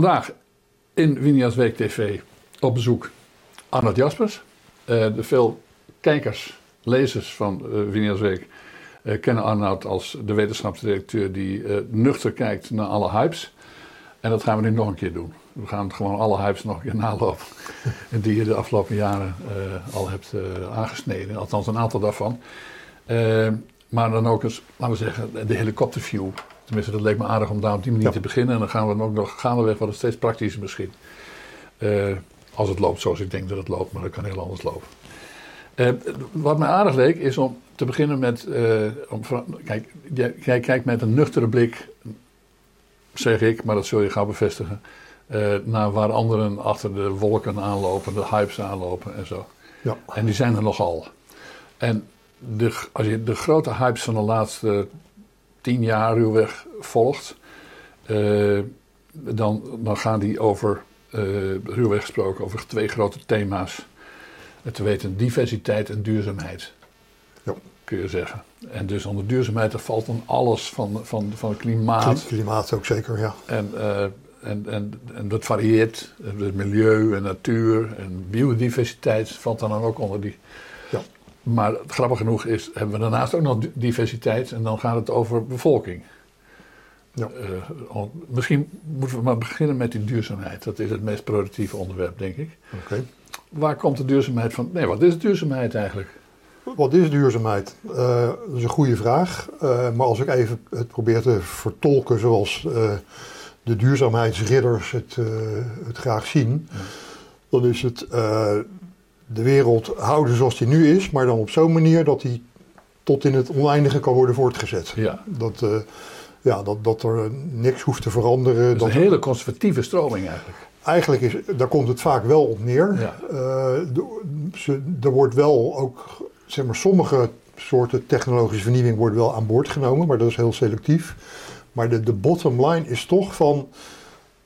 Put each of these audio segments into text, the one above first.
vandaag in Winia's Week TV op bezoek Arnold Jaspers. Uh, de veel kijkers, lezers van uh, Week uh, kennen Arnoud als de wetenschapsdirecteur die nuchter kijkt naar alle hypes. En dat gaan we nu nog een keer doen. We gaan gewoon alle hypes nog een keer nalopen. en die je de afgelopen jaren al hebt aangesneden. Althans een aantal daarvan. maar dan ook eens, laten we zeggen, de helikopterview Tenminste, dat leek me aardig om daar op die manier te beginnen. En dan gaan we ook nog gaandeweg wat steeds praktischer misschien. Uh, als het loopt zoals ik denk dat het loopt, maar dat kan heel anders lopen. Uh, wat mij aardig leek is om te beginnen met. Uh, om, kijk, jij, jij, kijkt met een nuchtere blik, zeg ik, maar dat zul je gauw bevestigen. naar waar anderen achter de wolken aanlopen, de hypes aanlopen en zo. Ja. En die zijn er nogal. En de, als je de grote hypes van de laatste tien jaar ruwweg volgt, uh, dan, dan gaan die over, uh, ruwweg gesproken, over twee grote thema's. Te weten diversiteit en duurzaamheid. Ja. Kun je zeggen. En dus onder duurzaamheid valt dan alles van, van, van klimaat. Klimaat ook zeker, ja. En, uh, en, en, en dat varieert. Het milieu en natuur en biodiversiteit valt dan ook onder die maar grappig genoeg is, hebben we daarnaast ook nog diversiteit en dan gaat het over bevolking. Ja. Uh, misschien moeten we maar beginnen met die duurzaamheid. Dat is het meest productieve onderwerp, denk ik. Oké. Waar komt de duurzaamheid van? Nee, wat is duurzaamheid eigenlijk? Wat is duurzaamheid? Uh, dat is een goede vraag. Uh, maar als ik even het probeer te vertolken zoals de duurzaamheidsridders het, het graag zien, ja. dan is het de wereld houden zoals die nu is, maar dan op zo'n manier dat die tot in het oneindige kan worden voortgezet. Ja. Dat, uh, ja, dat, dat er niks hoeft te veranderen. Dat, dat is een hele conservatieve stroming eigenlijk. Eigenlijk is, daar komt het vaak wel op neer. Ja. Uh, er wordt wel ook, zeg maar, sommige soorten technologische vernieuwing wordt wel aan boord genomen, maar dat is heel selectief. Maar de, de bottom line is toch van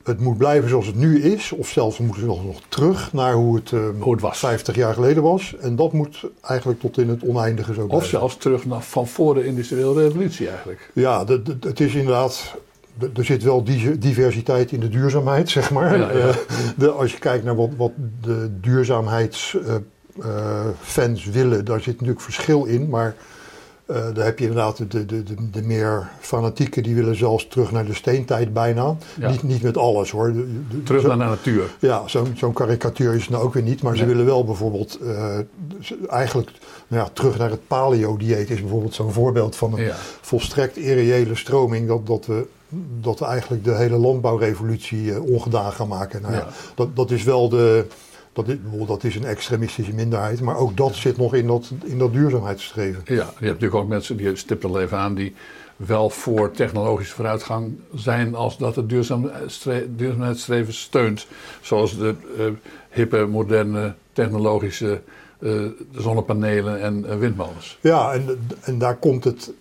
het moet blijven zoals het nu is, of zelfs we moeten nog, nog terug naar hoe het, uh, hoe het was. 50 jaar geleden was. En dat moet eigenlijk tot in het oneindige zo blijven. Of zelfs terug naar van voor de industriële revolutie eigenlijk. Ja, het is inderdaad er zit wel diversiteit in de duurzaamheid, zeg maar. Ja, ja. Uh, de, als je kijkt naar wat, wat de duurzaamheidsfans uh, uh, willen, daar zit natuurlijk verschil in. Maar uh, daar heb je inderdaad de, de, de, de, meer fanatieken, die willen zelfs terug naar de steentijd bijna. Niet, niet met alles hoor. terug naar de natuur. Ja, zo'n zo'n karikatuur is het nou ook weer niet. Maar ze willen wel bijvoorbeeld uh, eigenlijk nou ja, terug naar het paleo-dieet is bijvoorbeeld zo'n voorbeeld van een volstrekt irreële stroming. Dat, dat, we, dat we eigenlijk de hele landbouwrevolutie uh, ongedaan gaan maken. Nou, ja. dat, dat is wel de dat is, dat is een extremistische minderheid, maar ook dat zit nog in dat, in dat duurzaamheidsstreven. Ja, je hebt natuurlijk ook mensen, die stippen even aan, die wel voor technologische vooruitgang zijn als dat het duurzaamheidsstreven steunt. Zoals de uh, hippe, moderne, technologische uh, zonnepanelen en uh, windmolens. Ja, en, en daar komt het eh,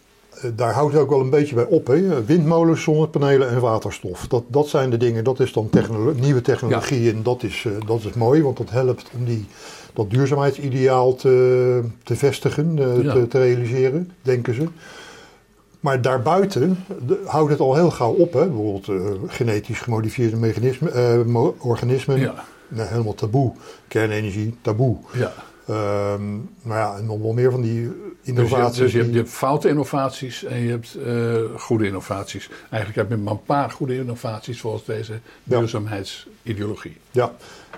daar houdt het ook wel een beetje bij op. Hè? Windmolens, zonnepanelen en waterstof. Dat, dat zijn de dingen, dat is dan nieuwe technologie. En dat is, uh, dat is mooi, want dat helpt om die, dat duurzaamheidsideaal te, te vestigen, uh, te, te, realiseren, denken ze. Maar daarbuiten de, houdt het al heel gauw op. Hè? Bijvoorbeeld genetisch gemodifieerde mechanismen, organismen. Ja. helemaal taboe. Kernenergie, taboe. Ja. Um, nou ja, en nog wel meer van die innovaties. Dus je, dus je, hebt, foute innovaties en je hebt uh, goede innovaties. Eigenlijk heb je maar een paar goede innovaties volgens deze duurzaamheidsideologie. Ja,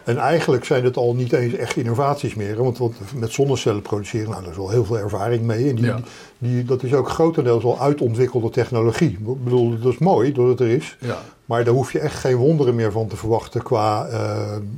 en eigenlijk zijn het al niet eens echt innovaties meer. Want, want met zonnecellen produceren, nou, daar is wel heel veel ervaring mee. En die, die, dat is ook grotendeels al uitontwikkelde technologie. Ik bedoel, dat is mooi dat het er is. Ja. Maar daar hoef je echt geen wonderen meer van te verwachten qua, uh,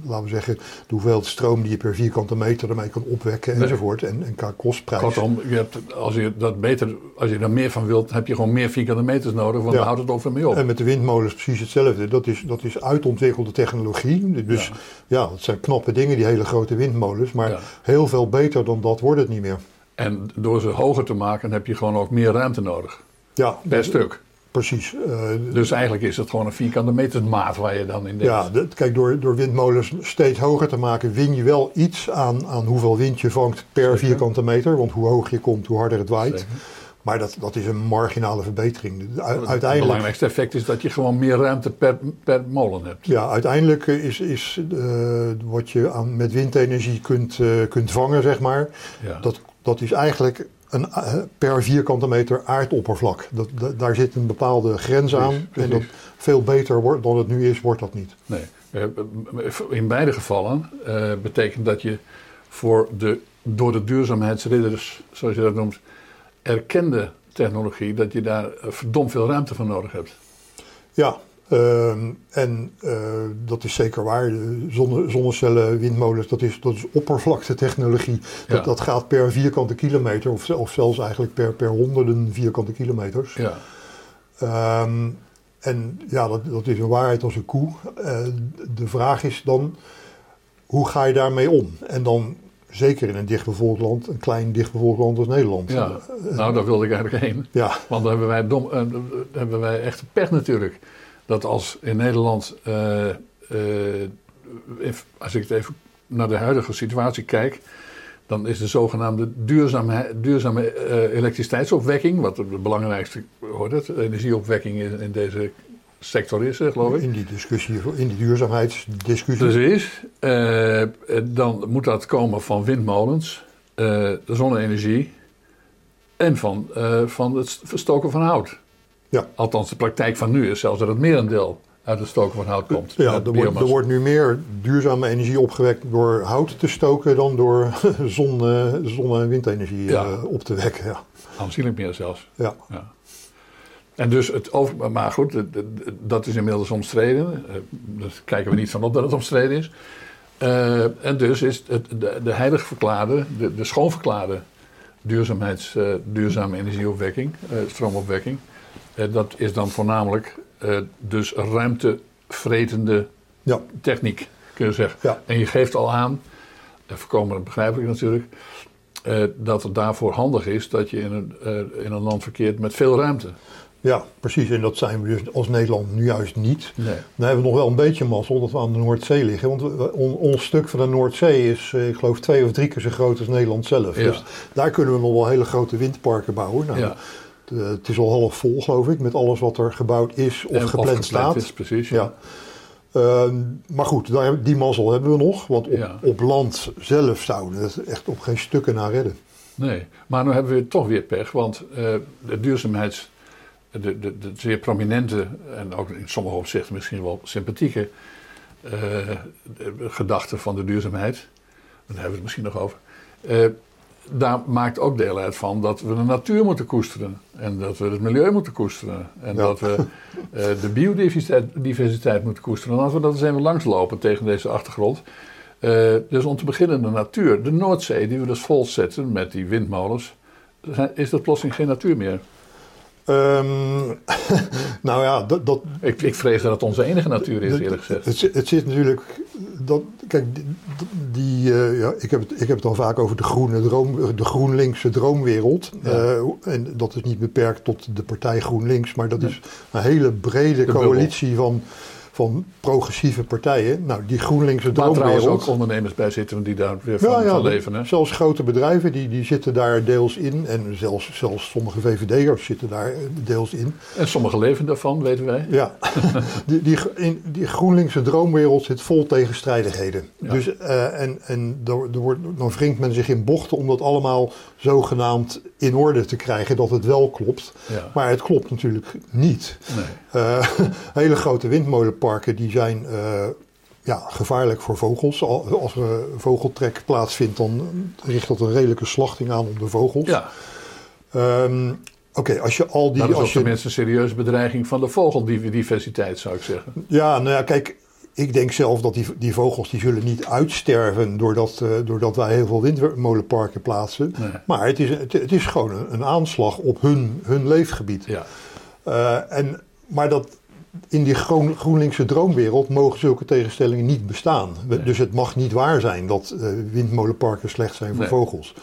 laten we zeggen, de hoeveelheid stroom die je per vierkante meter ermee kan opwekken enzovoort. En, en qua kostprijs. Kortom, je hebt, als, je dat beter, als je daar meer van wilt, heb je gewoon meer vierkante meters nodig, want ja. dan houdt het over mee op. En met de windmolens precies hetzelfde. Dat is, dat is uitontwikkelde technologie. Dus ja. het zijn knappe dingen, die hele grote windmolens. Maar heel veel beter dan dat wordt het niet meer. En door ze hoger te maken heb je gewoon ook meer ruimte nodig. Ja. Per stuk. Precies. Uh, dus eigenlijk is het gewoon een vierkante meter maat waar je dan in denkt. Ja, kijk, door, door windmolens steeds hoger te maken, win je wel iets aan, aan hoeveel wind je vangt per vierkante meter. Want hoe hoger je komt, hoe harder het waait. Maar dat, dat is een marginale verbetering. U- Het uiteindelijk, belangrijkste effect is dat je gewoon meer ruimte per, per molen hebt. ja, uiteindelijk is, is eh, wat je aan, met windenergie kunt, eh, kunt vangen, zeg maar, Ja. dat, dat is eigenlijk een, eh, per vierkante meter aardoppervlak. Dat, da- daar zit een bepaalde grens aan. Precies, En dat veel beter wordt dan het nu is, wordt dat niet. Nee. In beide gevallen betekent dat je voor de door de duurzaamheidsridders, zoals je dat noemt, erkende technologie, dat je daar eh, verdomd veel ruimte voor nodig hebt. Ja, ehm, en eh, dat is zeker waar. Zonne, zonnecellen, windmolens, dat is, dat is oppervlaktetechnologie. Dat, Ja. dat gaat per vierkante kilometer, of, of zelfs eigenlijk per, per honderden vierkante kilometers. Ja. Ehm, en ja, dat, dat is een waarheid als een koe. Eh, de vraag is dan, hoe ga je daarmee om? En dan zeker in een dichtbevolkt land, een klein dichtbevolkt land als Nederland. ja. Nou, daar wilde ik eigenlijk heen. Ja, Want dan hebben wij, dom, eh, hebben wij echt pech natuurlijk. Dat als in Nederland, eh, eh, if- als ik het even naar de huidige situatie kijk, dan is de zogenaamde duurzame, duurzame elektriciteitsopwekking, wat de belangrijkste hoort het, energieopwekking in, in deze sector is, eh, geloof ik. in die discussie, in die duurzaamheidsdiscussie. Precies. Eh, dan moet dat komen van windmolens, eh, zonne-energie en van, van het verstoken van hout. Ja. Althans, de praktijk van nu is zelfs dat het merendeel uit het stoken van hout komt. Ja, er wordt, er nu meer duurzame energie opgewekt door hout te stoken dan door zon, zonne- en windenergie Ja. op te wekken. Ja. Aanzienlijk meer zelfs. Ja. Ja. En dus het over, maar goed, dat is inmiddels omstreden. Eh, Daar kijken we niet van op dat het omstreden is. Eh, en dus is het, de, de heilig verklaarde, de, de schoonverklaarde duurzaamheids, eh, duurzame energieopwekking, stroomopwekking. dat is dan voornamelijk dus ruimtevretende Ja. techniek, kun je zeggen. Ja. En je geeft al aan, en voorkomen begrijpelijk natuurlijk, dat het daarvoor handig is dat je in een, in een land verkeert met veel ruimte. Ja, precies. En dat zijn we dus als Nederland nu juist niet. Nee. Dan hebben we nog wel een beetje mazzel dat we aan de Noordzee liggen. Want we- on- ons stuk van de Noordzee is, eh, ik geloof, twee of drie keer zo groot als Nederland zelf. Ja. Dus daar kunnen we nog wel hele grote windparken bouwen. Nou, Ja. het, het is al half vol, geloof ik, met alles wat er gebouwd is of En gepland staat. is, precies. Ja. Ja. Ehm, maar goed, daar, die mazzel hebben we nog. Want op, land zelf zouden we het echt op geen stukken naar redden. Nee, maar nu hebben we toch weer pech, want eh, de duurzaamheids, de, de, de zeer prominente en ook in sommige opzichten misschien wel sympathieke de gedachte van de duurzaamheid, daar hebben we het misschien nog over, eh, daar maakt ook deel uit van dat we de natuur moeten koesteren en dat we het milieu moeten koesteren en Ja. dat we eh, de biodiversiteit diversiteit moeten koesteren. En laten we dat eens even langslopen tegen deze achtergrond. Dus om te beginnen de natuur. De Noordzee, die we dus vol zetten met die windmolens, is dat plotseling geen natuur meer. Ehm, nou ja, dat, dat, Ik, ik vrees dat het onze enige natuur is, eerlijk gezegd. Het, zit- het zit natuurlijk. Dat, kijk, die, die, eh, ja, ik, heb het, ik heb het dan vaak over de groene droom, de GroenLinkse droomwereld. Ja. Eh, en dat is niet beperkt tot de partij GroenLinks, maar dat is een hele brede coalitie van, van progressieve partijen. Nou, die GroenLinkse Waar trouwens droomwereld. ook ondernemers bij zitten die daar weer van, Ja, ja, van leven. Hè? zelfs grote bedrijven die, die zitten daar deels in. En zelfs, zelfs sommige VVD'ers zitten daar eh, deels in. En sommigen leven daarvan, weten wij. Ja, die, die, in die GroenLinkse droomwereld zit vol tegenstrijdigheden. Ja. Dus, eh, en en er, er wordt, dan wringt men zich in bochten om dat allemaal zogenaamd in orde te krijgen dat het wel klopt. Ja. Maar het klopt natuurlijk niet. Nee. Eh, hele grote windmolenparken die zijn eh, ja, gevaarlijk voor vogels. Al- Als er vogeltrek plaatsvindt, dan richt dat een redelijke slachting aan op de vogels. Ja, Ehm, Oké, als je al die... dat is ook als je, tenminste een serieuze bedreiging van de vogeldiversiteit, zou ik zeggen. Ja, nou ja, kijk, ik denk zelf dat die, die vogels die zullen niet uitsterven doordat, eh, doordat wij heel veel windmolenparken plaatsen. Nee. Maar het is, het, het is gewoon een, een aanslag op hun, hun leefgebied. Ja, Eh, en, maar dat, in die groen, GroenLinkse droomwereld mogen zulke tegenstellingen niet bestaan. Nee. Dus het mag niet waar zijn dat eh, windmolenparken slecht zijn voor Nee. vogels.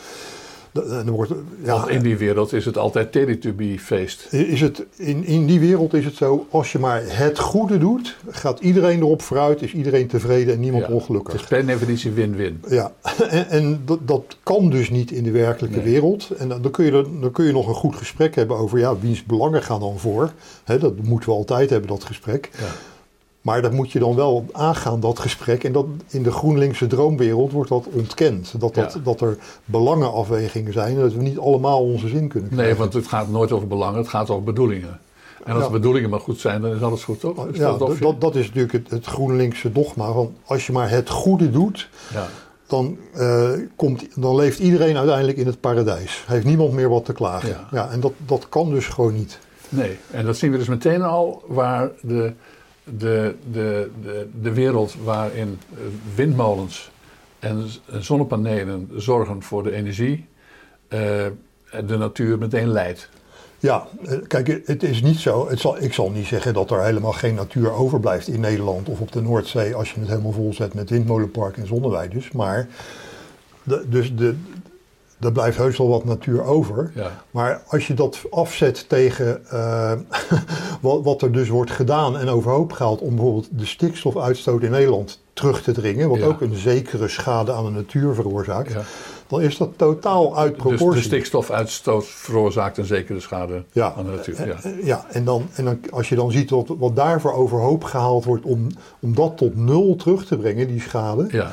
Wordt, ja, Want in die wereld is het altijd Teletubby-feest. is het, in, in die wereld is het zo, als je maar het goede doet, gaat iedereen erop vooruit, is iedereen tevreden en niemand Ja, ongelukkig. Het is per definitie win-win. Ja, en, en dat, dat kan dus niet in de werkelijke Nee. wereld. En dan dan kun, je, er- dan kun je nog een goed gesprek hebben over, ja, wiens belangen gaan dan voor? Dat moeten we altijd hebben, dat gesprek. Ja. Maar dat moet je dan wel aangaan, dat gesprek. En dat, in de GroenLinkse droomwereld wordt dat ontkend. Dat, dat, Ja. dat er belangenafwegingen zijn en dat we niet allemaal onze zin kunnen krijgen. Nee, want het gaat nooit over belangen, het gaat over bedoelingen. En als Ja. de bedoelingen maar goed zijn, dan is alles goed, toch? Is ja, dat, dat, dat is natuurlijk het, het GroenLinkse dogma. Van als je maar het goede doet, ja. dan, eh, komt, dan leeft iedereen uiteindelijk in het paradijs. Heeft niemand meer wat te klagen. Ja. en dat, dat kan dus gewoon niet. Nee, en dat zien we dus meteen al waar de, de, de, de, de wereld waarin eh, windmolens en zonnepanelen zorgen voor de energie, eh, de natuur meteen leidt. Ja, eh, kijk, het is niet zo. Zal, ik zal niet zeggen dat er helemaal geen natuur overblijft in Nederland of op de Noordzee als je het helemaal vol zet met windmolenparken en zonneweiders. Maar dus de, er blijft heus wel wat natuur over. Ja, Maar als je dat afzet tegen eh, wat, wat er dus wordt gedaan en overhoop gehaald om bijvoorbeeld de stikstofuitstoot in Nederland terug te dringen, wat Ja. ook een zekere schade aan de natuur veroorzaakt, ja. dan is dat totaal uit Dus proportie. de stikstofuitstoot veroorzaakt een zekere schade aan de natuur. Ja. Eh, Ja, en, dan, en dan, als je dan ziet wat, wat daarvoor overhoop gehaald wordt om, om dat tot nul terug te brengen, die schade. Ja.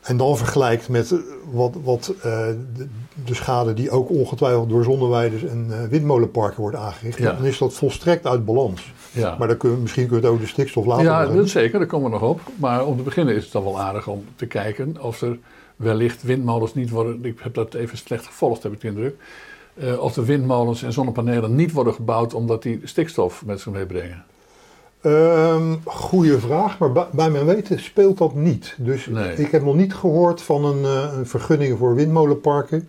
En dan vergelijkt met eh, wat, wat eh, de, de schade die ook ongetwijfeld door zonneweiders en eh, windmolenparken wordt aangericht, Ja. dan is dat volstrekt uit balans. Ja. Maar dan kunnen, we- misschien kunnen we het over de stikstof later Ja, dat zeker, daar komen we nog op. Maar om te beginnen is het dan wel aardig om te kijken of er wellicht windmolens niet worden. Ik heb dat even slecht gevolgd, heb ik de indruk. eh, of de windmolens en zonnepanelen niet worden gebouwd omdat die stikstof met zich meebrengen. Ehm goeie vraag, maar bij, mijn weten speelt dat niet. Dus Nee. ik heb nog niet gehoord van een, eh, een vergunning voor windmolenparken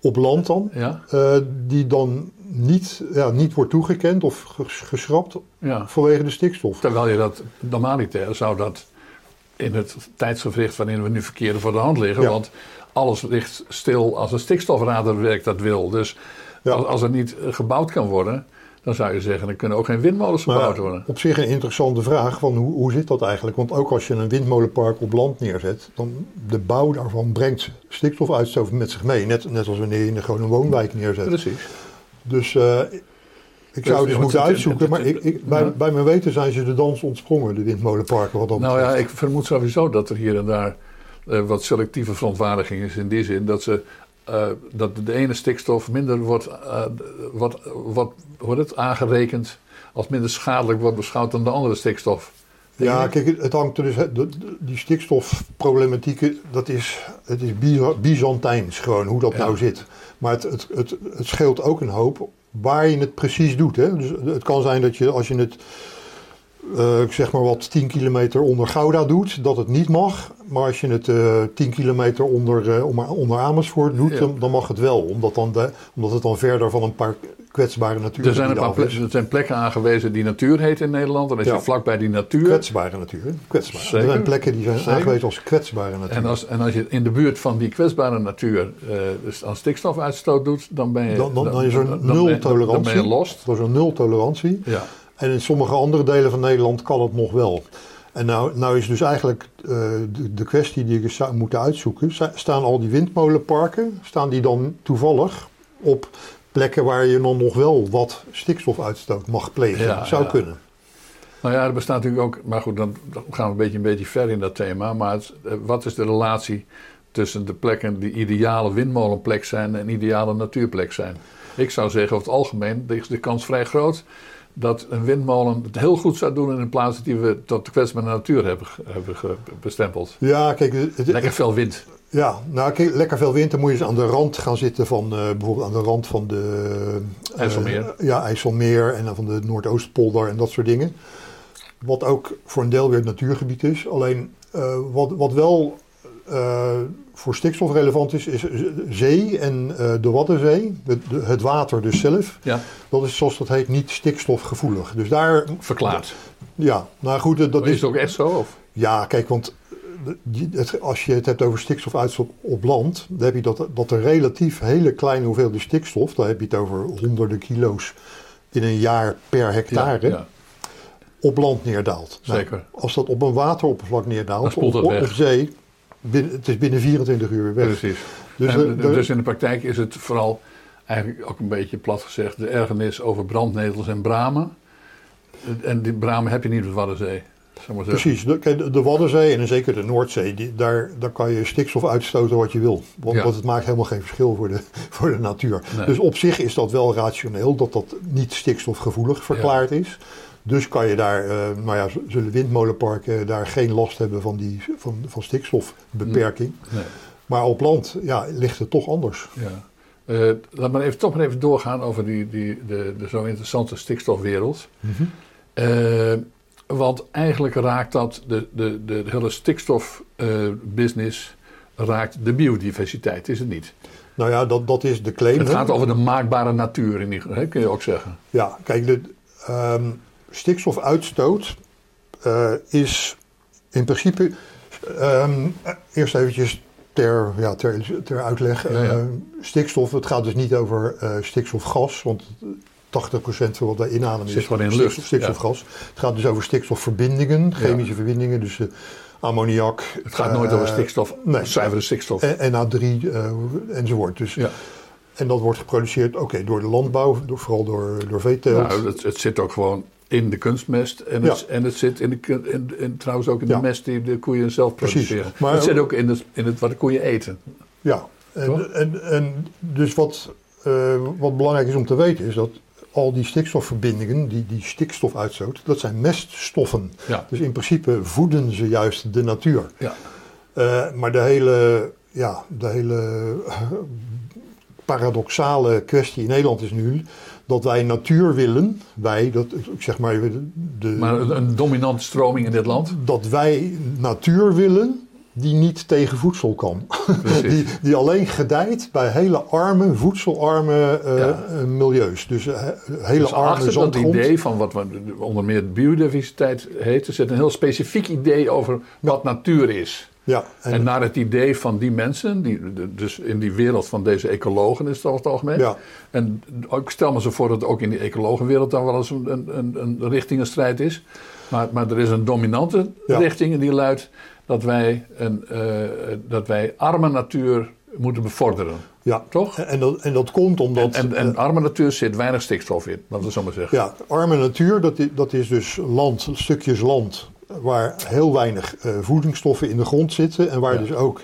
op land dan. Ja? eh, die dan niet, ja, niet wordt toegekend of ges- geschrapt ja. vanwege de stikstof. Terwijl je dat normaliter zou dat in het tijdsgevricht waarin we nu verkeren voor de hand liggen. Ja. Want alles ligt stil als een stikstofradarwerk dat wil. Dus als, als er niet gebouwd kan worden, dan zou je zeggen, er kunnen ook geen windmolens gebouwd worden. op zich een interessante vraag van hoe, hoe zit dat eigenlijk? Want ook als je een windmolenpark op land neerzet, dan de bouw daarvan brengt stikstofuitstoot met zich mee. Net, net als wanneer je gewoon een woonwijk neerzet. Precies. Dus eh, ik zou Dus- dus want moeten het- uitzoeken, het- maar het- ik, ik, bij, ja. bij mijn weten zijn ze de dans ontsprongen, de windmolenparken. Wat dat Nou ja, ik vermoed sowieso dat er hier en daar eh, wat selectieve verontwaardiging is in die zin dat ze eh, dat de ene stikstof minder wordt, eh, wordt, wordt, wordt het aangerekend als minder schadelijk wordt beschouwd dan de andere stikstof. Ja, kijk, het- hangt er dus. de- de- Die stikstofproblematiek, dat is, het is Byza- Byzantijns gewoon hoe dat Ja. nou zit. Maar het, het, het, het scheelt ook een hoop waar je het precies doet. Hè? Dus het kan zijn dat je als je het, eh, zeg maar wat, 10 kilometer onder Gouda doet, dat het niet mag. Maar als je het eh 10 kilometer onder, eh, onder- Amersfoort doet, Ja. dan, dan mag het wel. Omdat, dan de, omdat het dan verder van een paar kwetsbare natuur Er zijn een paar plekken, er zijn plekken aangewezen die natuur heet in Nederland. En als Ja. je vlakbij die natuur. Kwetsbare natuur. Kwetsbaar. Zeker. Er zijn plekken die zijn Zeker. aangewezen als kwetsbare natuur. En als, en als je in de buurt van die kwetsbare natuur dus aan stikstofuitstoot doet, dan ben je, Dan, dan, dan is er dan- nul tolerantie. Dan ben je lost. Er is een nul tolerantie. Ja. En in sommige andere delen van Nederland kan het nog wel. En nou, nou is dus eigenlijk eh, de, de kwestie die ik zou moeten uitzoeken. sta- Staan al die windmolenparken, staan die dan toevallig op plekken waar je dan nog wel wat stikstofuitstoot mag plegen? Ja, zou ja. kunnen. Nou ja, er bestaat natuurlijk ook, maar goed, dan gaan we een beetje, een beetje ver in dat thema. Maar het- eh, wat is de relatie tussen de plekken die ideale windmolenplek zijn en ideale natuurplek zijn? Ik zou zeggen, over het algemeen is de kans vrij groot dat een windmolen het heel goed zou doen in een plaats die we tot de kwetsbare natuur hebben, hebben bestempeld. Ja, kijk, het, Lekker veel wind. Ja, nou kijk, lekker veel wind. Dan moet je eens aan de rand gaan zitten van eh, bijvoorbeeld aan de rand van de eh, IJsselmeer. ja, IJsselmeer en dan van de Noordoostpolder en dat soort dingen. Wat ook voor een deel weer het natuurgebied is. Alleen eh, wat, wat wel voor stikstof relevant is, is zee en eh, de Waddenzee, het, water dus zelf. Ja, Dat is zoals dat heet niet stikstofgevoelig. Dus daar, verklaard. ja, nou goed, dat is is het ook echt zo? Of? ja, kijk, want het- als je het hebt over stikstofuitstoot op land, dan heb je dat, dat er relatief hele kleine hoeveelheden stikstof, dan heb je het over honderden kilo's in een jaar per hectare, Ja, ja. op land neerdaalt. Nou, Zeker. als dat op een wateroppervlak neerdaalt, spoelt op, op zee, binnen, het is binnen 24 uur weg. Precies. Dus, en, dus in de praktijk is het vooral eigenlijk ook een beetje plat gezegd de ergernis over brandnetels en bramen. En die bramen heb je niet op de Waddenzee. Maar. Precies, de, de- de Waddenzee en zeker de Noordzee, die, daar, daar kan je stikstof uitstoten wat je wil. Want, Ja. want het maakt helemaal geen verschil voor de, voor de natuur. Nee. Dus op zich is dat wel rationeel dat dat niet stikstofgevoelig verklaard is. Dus kan je daar, eh, nou ja, zullen windmolenparken daar geen last hebben van, die, van, van stikstofbeperking. Nee. Maar op land ja, ligt het toch anders. Ja. Eh, laat maar even, toch maar even doorgaan over die, die, de, de zo interessante stikstofwereld. Eh, want eigenlijk raakt dat de, de, de, hele stikstofbusiness raakt de biodiversiteit, is het niet? Nou ja, dat, dat is de claim. Het gaat over de maakbare natuur, in ieder geval, hè, kun je ook zeggen. Ja, kijk, de ehm, stikstofuitstoot eh, is in principe. ehm, eh, eerst eventjes ter, ja, ter, ter uitleg. Ja, ja. eh, stikstof, het gaat dus niet over eh, stikstofgas, want 80% van wat wij inademen Zit is gewoon in stikstof- lucht, stikstofgas. Het gaat dus over stikstofverbindingen, chemische verbindingen, dus eh, ammoniak. Het gaat nooit over stikstof, nee. zuivere stikstof. en NH3 eh, enzovoort. Dus, ja. En dat wordt geproduceerd oké, door de landbouw, door, vooral door, door veeteelt. Nou, het, het zit ook gewoon in de kunstmest en het, Ja. en het zit in de, in, in- trouwens ook in de mest die de koeien zelf Precies. produceren. Maar- het zit ook in het, in het wat de koeien eten. Ja, en, Toch? en, en dus wat, eh, wat belangrijk is om te weten is dat al die stikstofverbindingen, die, die stikstof uitstoot, dat zijn meststoffen. Ja. Dus in principe voeden ze juist de natuur. Ja. Eh, maar de hele, ja, de hele eh, paradoxale kwestie in Nederland is nu dat wij natuur willen. Wij, dat, ik zeg maar, de, Maar een, een dominante stroming in dit land. dat wij natuur willen die niet tegen voedsel kan. Die, die alleen gedijt bij hele arme, voedselarme eh, Ja. eh, milieus. Dus eh, hele Dus arme achter dat idee van wat we onder meer biodiversiteit heet, er zit een heel specifiek idee over wat natuur is. Ja, En, en, naar het idee van die mensen, die, dus in die wereld van deze ecologen is het over het algemeen. Ja. En ik stel me zo voor dat ook in die ecologenwereld dan wel eens een, een, een, een richtingenstrijd is. Maar, maar er is een dominante Ja. richting en die luidt dat wij, een, eh, dat wij arme natuur moeten bevorderen. ja. Toch? En, dat, en dat komt omdat... En, en arme natuur zit weinig stikstof in, laten we zo maar zeggen. ja, arme natuur, dat is, dat is dus land, stukjes land... waar heel weinig eh, voedingsstoffen in de grond zitten... en waar Ja. dus ook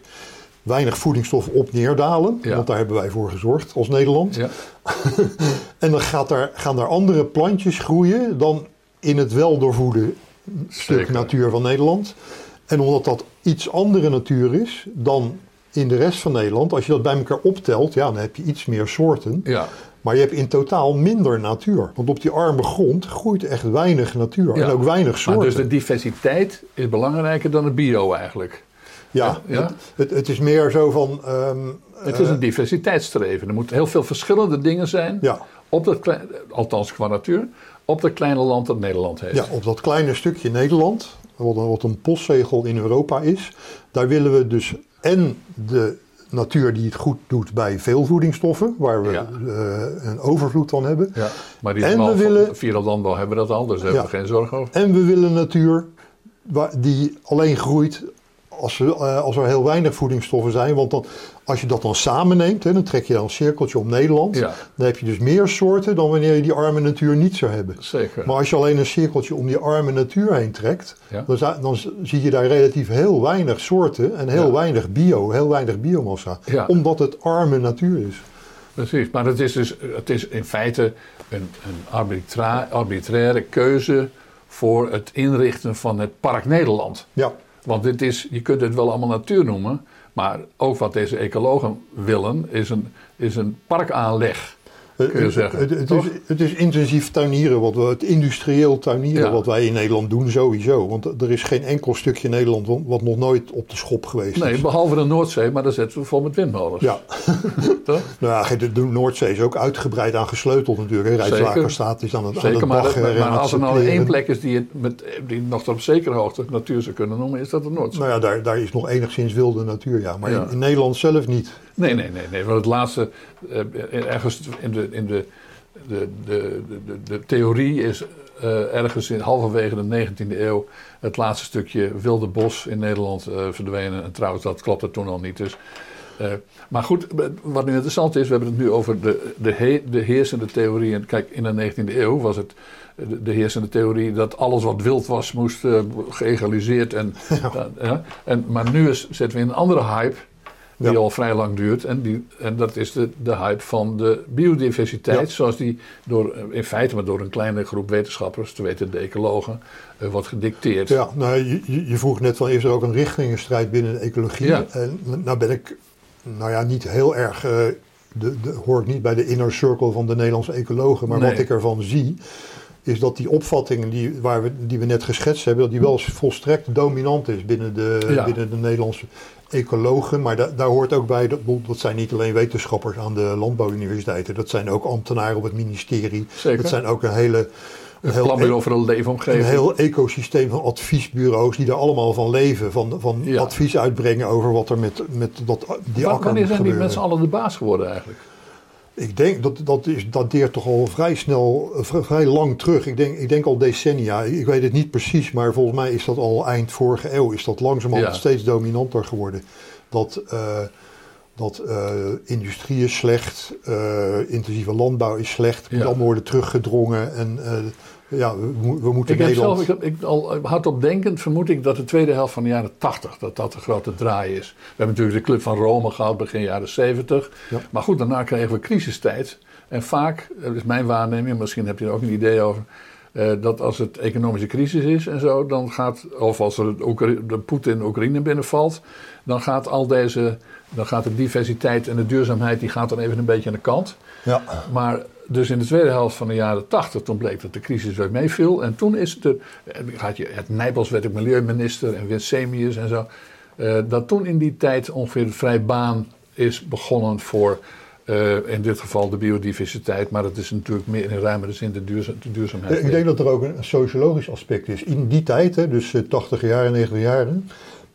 weinig voedingsstoffen op neerdalen. Ja. Want daar hebben wij voor gezorgd als Nederland. Ja. En dan gaat daar, gaan daar andere plantjes groeien dan in het wel doorvoede stuk Zeker. natuur van Nederland. En omdat dat iets andere natuur is dan in de rest van Nederland, als je dat bij elkaar optelt, ja, dan heb je iets meer soorten. Ja. Maar je hebt in totaal minder natuur. Want op die arme grond groeit echt weinig natuur. Ja. En ook weinig Maar soorten. dus de diversiteit is belangrijker dan het bio eigenlijk. ja, ja. Het, het, het is meer zo van. ehm, Het is een diversiteitsstreven. Er moeten heel veel verschillende dingen zijn. ja, Op dat klein, althans qua natuur. Op dat kleine land dat Nederland heeft. Ja, op dat kleine stukje Nederland, wat een, wat een postzegel in Europa is, daar willen we dus en de natuur die het goed doet bij veel voedingsstoffen, waar we Ja. eh, een overvloed van hebben. Ja, maar die En we willen- via dat landbouw hebben we dat al, daar hebben we geen zorgen over. En we willen natuur waar, die alleen groeit als, eh, als er heel weinig voedingsstoffen zijn. Want dan, als je dat dan samenneemt, hè, dan trek je dan een cirkeltje om Nederland. Ja. Dan heb je dus meer soorten dan wanneer je die arme natuur niet zou hebben. Zeker. Maar als je alleen een cirkeltje om die arme natuur heen trekt, Ja. dan, dan zie je daar relatief heel weinig soorten en heel Ja. weinig bio, heel weinig biomassa. Omdat het arme natuur is. Precies, maar het is dus het is in feite een, een arbitra- arbitraire keuze voor het inrichten van het Park Nederland. Ja, Want dit is, je kunt het wel allemaal natuur noemen, maar ook wat deze ecologen willen is een, is een parkaanleg. Kun je zeggen. Het, het, is, het, is, intensief tuinieren, wat we, het industrieel tuinieren wat wij in Nederland doen sowieso. Want er is geen enkel stukje Nederland wat nog nooit op de schop geweest nee, is. Nee, behalve de Noordzee, maar daar zetten we vol met windmolens. Ja. toch? nou ja, de Noordzee is ook uitgebreid aan gesleuteld natuurlijk. Rijkswaterstaat is aan het, Zeker, aan maar, maar, maar als er nou één plek is die, met, die nog op zekere hoogte natuur zou kunnen noemen, is dat de Noordzee. Nou ja, daar, daar is nog enigszins wilde natuur, ja. Maar in, in Nederland zelf niet. Nee, nee, nee. nee. Want het laatste, uh, ergens in de, in de, de, de, de, de theorie is uh, ergens in halverwege de 19e eeuw het laatste stukje wilde bos in Nederland uh, verdwenen. En trouwens, dat klopte toen al niet. Dus, maar goed, wat nu interessant is, we hebben het nu over de, de, he, de heersende theorie. En kijk, in de 19e eeuw was het de, de heersende theorie dat alles wat wild was moest geëgaliseerd. En, ja. en, maar nu is, zitten we in een andere hype die al vrij lang duurt. En, die, en dat is de, de hype van de biodiversiteit, zoals die door, in feite maar door een kleine groep wetenschappers, te weten de ecologen, uh, wordt gedicteerd. Ja, nou, je, je vroeg net van, is er ook een richtingenstrijd binnen de ecologie? Ja. En nou ben ik, nou ja, niet heel erg, uh, de, de, hoor ik niet bij de inner circle van de Nederlandse ecologen, maar Nee. wat ik ervan zie, is dat die opvattingen die, waar we, die we net geschetst hebben, dat die wel volstrekt dominant is binnen de, Ja. binnen de Nederlandse ecologen. Maar da, daar hoort ook bij, dat, dat zijn niet alleen wetenschappers aan de landbouwuniversiteiten, dat zijn ook ambtenaren op het ministerie. Zeker. Dat zijn ook een hele... Een heel, planbureau voor een een leefomgeving. heel ecosysteem van adviesbureaus die daar allemaal van leven. Van, van Ja. advies uitbrengen over wat er met, met dat, die Wa- akker Wanneer zijn die gebeuren. z'n allen de baas geworden eigenlijk? Ik denk dat dat is, dateert toch al vrij snel, eh, vrij, lang terug. Ik denk, ik denk al decennia. Ik weet het niet precies, maar volgens mij is dat al eind vorige eeuw. Is dat langzamerhand Ja. steeds dominanter geworden. Dat, eh, dat eh, industrie is slecht, intensieve landbouw is slecht. Moet Ja. allemaal worden teruggedrongen. En ja, we, mo- we moeten Ik heb Nederland... zelf, ik ik, al hardop denkend vermoed ik dat de tweede helft van de jaren 80, dat dat de grote draai is. We hebben natuurlijk de Club van Rome gehad begin jaren 70. Ja. Maar goed, daarna kregen we crisistijd. En vaak, dat is mijn waarneming, misschien heb je er ook een idee over. eh, dat als het economische crisis is en zo, dan gaat, of als er Oekra- de Poetin Oekraïne binnenvalt, dan gaat al deze, dan gaat de diversiteit en de duurzaamheid, die gaat dan even een beetje aan de kant. Ja. Maar dus in de tweede helft van de jaren 80, toen bleek dat de crisis weer meeviel. En toen is het, er, eh, had je, het Nijpels werd ook milieuminister en Winsemius en zo. eh, dat toen in die tijd ongeveer de vrij baan is begonnen voor eh, in dit geval de biodiversiteit. Maar dat is natuurlijk meer in ruimere zin de, de duurzaamheid. Ik denk dat er ook een sociologisch aspect is. In die tijd, hè, dus eh, 80 jaren, 90 jaren,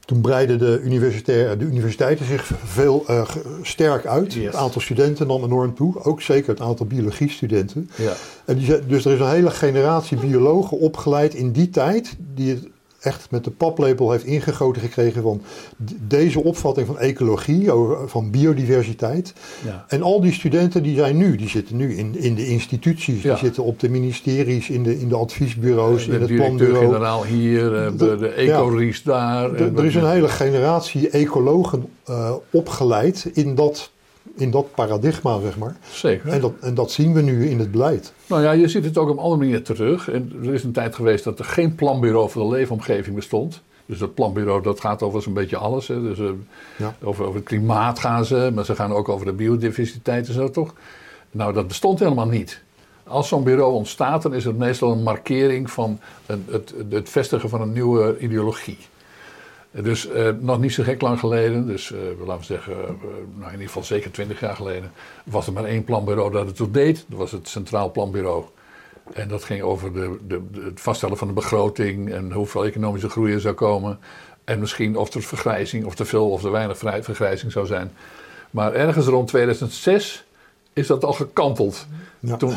toen breidden de, universitair, de universiteiten zich veel eh, sterk uit. Yes. Het aantal studenten nam enorm toe, ook zeker het aantal biologiestudenten. Ja. En die, dus er is een hele generatie biologen opgeleid in die tijd, die het echt met de paplepel heeft ingegoten gekregen van deze opvatting van ecologie, van biodiversiteit. Ja. En al die studenten die zijn nu, die zitten nu in, in de instituties, Ja. die zitten op de ministeries, in de, in de adviesbureaus, De in het planbureau. directeur-generaal hier, eh, de, de ecories daar. Er- en er is een hele generatie ecologen eh, opgeleid in dat, in dat paradigma, zeg maar. Zeker. En dat, en dat zien we nu in het beleid. Nou ja, je ziet het ook op een andere manier terug. En er is een tijd geweest dat er geen planbureau voor de leefomgeving bestond. Dus dat planbureau dat gaat over zo'n beetje alles. Hè. Dus, eh, Ja. over, over het klimaat gaan ze, maar ze gaan ook over de biodiversiteit en zo toch. Nou, dat bestond helemaal niet. Als zo'n bureau ontstaat, dan is het meestal een markering van een, het, het vestigen van een nieuwe ideologie. Dus eh, nog niet zo gek lang geleden, dus eh, laten we zeggen, eh, nou in ieder geval zeker twintig jaar geleden, was er maar één planbureau dat het toe deed. Dat was het Centraal Planbureau. En dat ging over de, de, het vaststellen van de begroting en hoeveel economische groei er zou komen. En misschien of er vergrijzing, of te veel of te weinig vergrijzing zou zijn. Maar ergens rond 2006 is dat al gekanteld. Ja. Toen,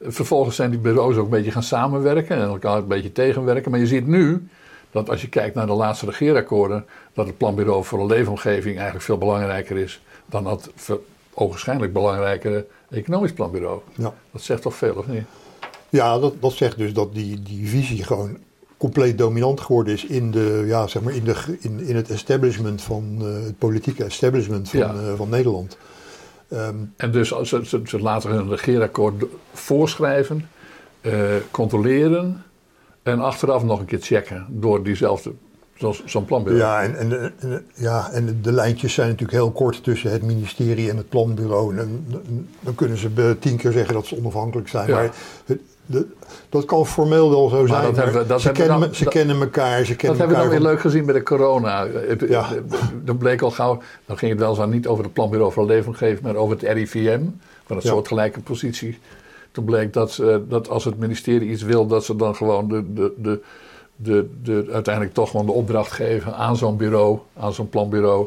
vervolgens zijn die bureaus ook een beetje gaan samenwerken en elkaar een beetje tegenwerken. Maar je ziet nu dat als je kijkt naar de laatste regeerakkoorden, dat het planbureau voor de leefomgeving eigenlijk veel belangrijker is dan dat ver- ogenschijnlijk belangrijkere economisch planbureau. Ja, Dat zegt toch veel, of niet? ja dat, dat zegt dus dat die, die visie gewoon compleet dominant geworden is in, de, ja, zeg maar in, de, in, in het establishment van eh, het politieke establishment van, Ja. eh, van Nederland. Ehm, En dus als ze, ze, ze laten hun regeerakkoord voorschrijven, eh, controleren en achteraf nog een keer checken door diezelfde zo'n planbureau. Ja en, en, en- ja, en de lijntjes zijn natuurlijk heel kort tussen het ministerie en het planbureau. En, dan kunnen ze be- tien keer zeggen dat ze onafhankelijk zijn. Ja. Maar het- de- dat kan formeel wel zo zijn. dat hebben dat ze kennen, dan- me- ze dat- kennen elkaar. Ze Dat hebben we dan weer van- leuk gezien bij de corona. Eh, Ja. Dan bleek al gauw, dan ging het wel zo niet over het planbureau voor leefomgeving, maar over het RIVM, van een Ja. soortgelijke positie. Toen bleek dat, ze- dat als het ministerie iets wil, dat ze dan gewoon de, de, de, de, de, uiteindelijk toch gewoon de opdracht geven aan zo'n bureau, aan zo'n planbureau,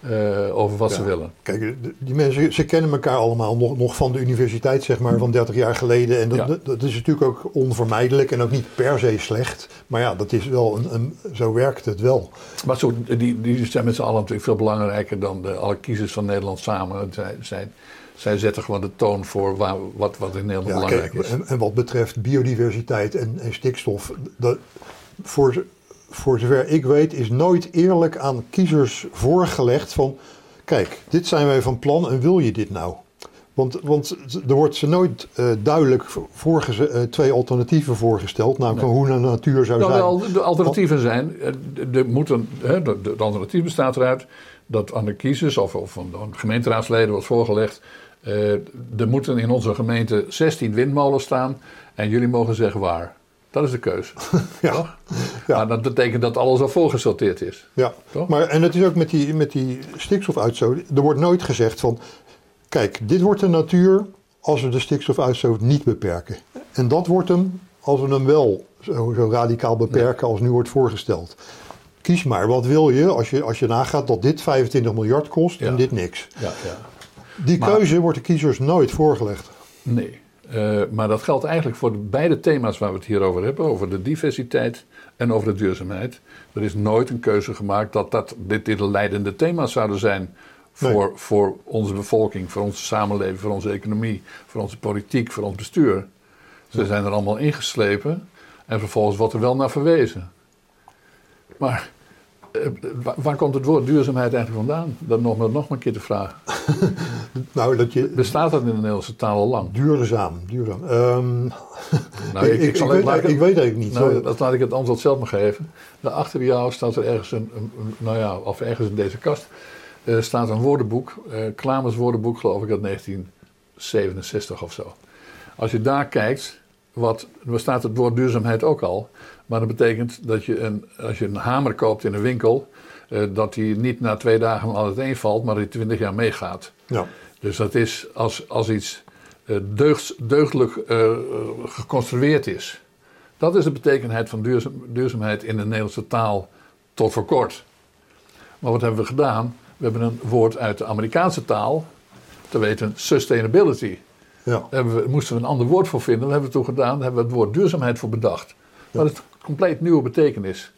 eh, over wat Ja. ze willen. Kijk, die mensen, ze kennen elkaar allemaal nog, nog van de universiteit, zeg maar, van 30 jaar geleden. En dat, Ja. dat, dat is natuurlijk ook onvermijdelijk en ook niet per se slecht. Maar ja, dat is wel een, een, zo werkt het wel. Maar zo, die, die zijn met z'n allen natuurlijk veel belangrijker dan de, alle kiezers van Nederland samen. Zij, zij, zetten gewoon de toon voor waar, wat, wat in Nederland Ja, belangrijk kijk, is. en, en wat betreft biodiversiteit en, en stikstof, dat, voor, zover ik weet, is nooit eerlijk aan kiezers voorgelegd van, kijk, dit zijn wij van plan en wil je dit nou? Want, want er wordt ze nooit eh, duidelijk voorgeze- eh, twee alternatieven voorgesteld, namelijk Nee. hoe een natuur zou Nou, zijn. wel, de alternatieven zijn, eh, de, de, moeten, hè, de, de alternatief bestaat eruit dat aan de kiezers of, of aan de gemeenteraadsleden wordt voorgelegd. Eh, er moeten in onze gemeente 16 windmolens staan en jullie mogen zeggen waar. Dat is de keuze. Ja. Toch? Ja. Maar dat betekent dat alles al voorgesorteerd is. Ja, Toch? maar en het is ook met die, met die stikstofuitstoot. Er wordt nooit gezegd van, kijk, dit wordt de natuur als we de stikstofuitstoot niet beperken. En dat wordt hem als we hem wel zo, zo radicaal beperken als nu wordt voorgesteld. Kies maar, wat wil je als je, als je nagaat dat dit 25 miljard kost en Ja. dit niks. Ja, ja. Die Maar- keuze wordt de kiezers nooit voorgelegd. Nee. Eh, maar dat geldt eigenlijk voor de beide thema's waar we het hier over hebben: over de diversiteit en over de duurzaamheid. Er is nooit een keuze gemaakt dat, dat dit, dit de leidende thema's zouden zijn voor, voor onze bevolking, voor onze samenleving, voor onze economie, voor onze politiek, voor ons bestuur. Ze zijn er allemaal ingeslepen en vervolgens wordt er wel naar verwezen. Maar waar, waar komt het woord duurzaamheid eigenlijk vandaan? Dat nog, maar- nog maar een keer te vragen. Nou, dat je Bestaat dat in de Nederlandse taal al lang? duurzaam, duurzaam. Ehm, Nou, ik, ik, zal- weet, ik- weet eigenlijk niet. Nou, dat laat ik het antwoord zelf maar geven. Daar achter jou staat er ergens een, nou ja, of ergens in deze kast, eh, staat een woordenboek, eh Klamers woordenboek geloof ik uit 1967 of zo. Als je daar kijkt, wat, er staat het woord duurzaamheid ook al, maar dat betekent dat je een, als je een hamer koopt in een winkel, eh, dat die niet na twee dagen al uiteen valt, maar die 20 jaar meegaat. ja. Dus dat is als, als iets eh, deugdelijk eh, geconstrueerd is. Dat is de betekenheid van duurzaam, duurzaamheid in de Nederlandse taal tot voor kort. Maar wat hebben we gedaan? We hebben een woord uit de Amerikaanse taal, te weten sustainability. Ja. Daar we, moesten we een ander woord voor vinden. Dat hebben we toen gedaan. Daar hebben we het woord duurzaamheid voor bedacht. Maar het een compleet nieuwe betekenis.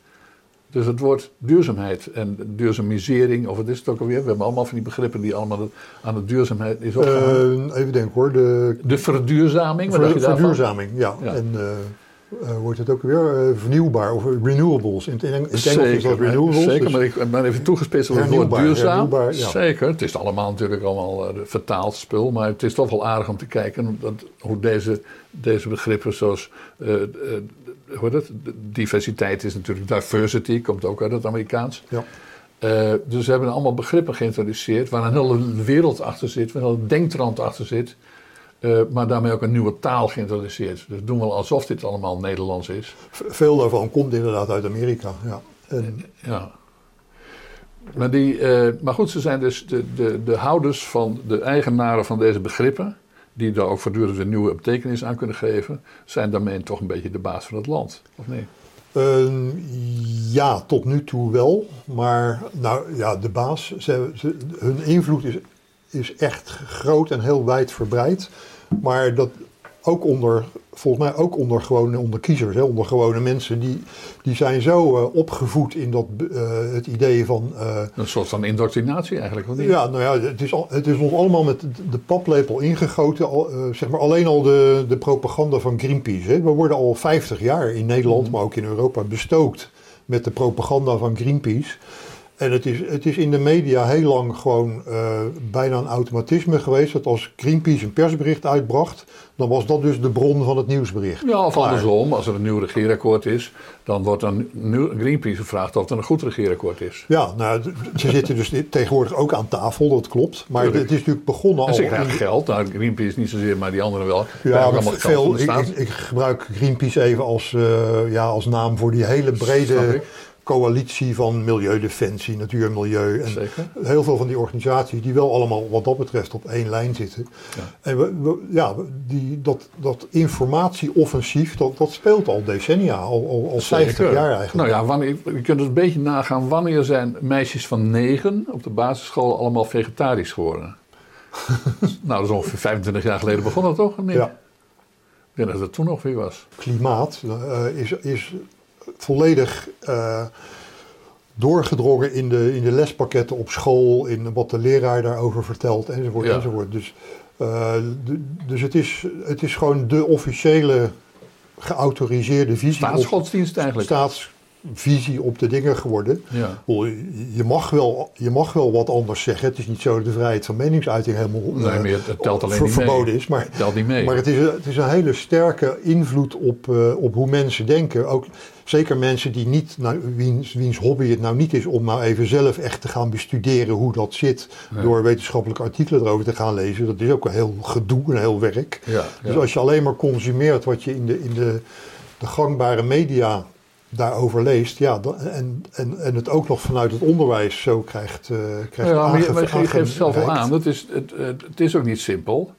Dus het woord duurzaamheid en duurzamisering, of wat is het ook alweer? We hebben allemaal van die begrippen die allemaal aan de duurzaamheid is opgehangen. Eh, even denken hoor. De de verduurzaming, ver, daarvan? verduurzaming, ja. Ja. En eh eh, wordt het ook weer eh, vernieuwbaar of renewables. In het, Eng- in het Engels is dat Zeker, renewables. zeker dus- maar ik ben even toegespitst op het woord duurzaam. ja. Zeker, het is allemaal natuurlijk allemaal eh, vertaald spul, maar het is toch wel aardig om te kijken dat, hoe deze, deze begrippen zoals, hoe? De diversiteit is natuurlijk diversity, komt ook uit het Amerikaans. ja. Dus we hebben allemaal begrippen geïntroduceerd waar een hele wereld achter zit, waar een hele denktrand achter zit. Eh, maar daarmee ook een nieuwe taal geïntroduceerd. Dus doen we alsof dit allemaal Nederlands is. Veel daarvan komt inderdaad uit Amerika. Ja. En, Ja. Maar, die, eh, maar goed, ze zijn dus de, de, de houders van de eigenaren van deze begrippen, die daar ook voortdurend een nieuwe betekenis aan kunnen geven, zijn daarmee toch een beetje de baas van het land, of nee? Ehm, ja, tot nu toe wel. Maar nou ja, de baas, ze, ze- hun invloed is, is echt groot en heel wijd verbreid. Maar dat ook onder, volgens mij ook onder gewone onder kiezers, hè, onder gewone mensen, die, die zijn zo eh, opgevoed in dat, eh, het idee van. eh, Een soort van indoctrinatie eigenlijk, of niet? ja, nou ja, het is, al, het is ons allemaal met de paplepel ingegoten. Al, zeg maar alleen al de, de propaganda van Greenpeace. Hè. We worden al 50 jaar in Nederland, maar ook in Europa bestookt met de propaganda van Greenpeace. En het is, het is in de media heel lang gewoon uh, bijna een automatisme geweest. Dat als Greenpeace een persbericht uitbracht, dan was dat dus de bron van het nieuwsbericht. Ja, of andersom, als er een nieuw regeerakkoord is, dan wordt dan Greenpeace gevraagd of er een goed regeerakkoord is. Ja, nou, ze zitten dus tegenwoordig ook aan tafel, dat klopt. Maar het, is natuurlijk begonnen al. En ze krijgen geld, nou, Greenpeace niet zozeer, maar die anderen wel. Ja, maar veel, ik, ik, gebruik Greenpeace even als, uh, ja, als naam voor die hele brede coalitie van Milieudefensie, Natuur en Milieu. En Zeker. heel veel van die organisaties die wel allemaal wat dat betreft op één lijn zitten. Ja. En we, ja, die, dat, dat informatieoffensief, dat, dat speelt al decennia, al, al, al 50 jaar eigenlijk. Nou ja, wanneer, je kunt het een beetje nagaan, wanneer zijn meisjes van negen op de basisschool allemaal vegetarisch geworden? nou, dat is ongeveer 25 jaar geleden begonnen, toch? Nee. Ja. Ik denk dat het toen nog weer was. Klimaat uh, is, is volledig uh, doorgedrongen in de, in de lespakketten op school, in wat de leraar daarover vertelt, enzovoort, enzovoort. Dus, uh, dus het, is, het is gewoon de officiële geautoriseerde visie. Staatsgodsdienst eigenlijk. Staats, visie op de dingen geworden. Ja. Je, mag wel, je mag wel wat anders zeggen. Het is niet zo dat de vrijheid van meningsuiting helemaal nee, maar het telt alleen niet verboden mee. is. Maar, het telt niet mee. maar het, is, het is een hele sterke invloed op, uh, op hoe mensen denken. Ook zeker mensen die niet, nou, wiens, wiens hobby het nou niet is om nou even zelf echt te gaan bestuderen hoe dat zit. Door wetenschappelijke artikelen erover te gaan lezen. Dat is ook een heel gedoe, een heel werk. Ja, dus als je alleen maar consumeert wat je in de, in de, de gangbare media daarover leest, ja, en, en, en het ook nog vanuit het onderwijs zo krijgt, uh, krijgt ja, maar je, maar je geeft het zelf al aan, het is, het, het is ook niet simpel.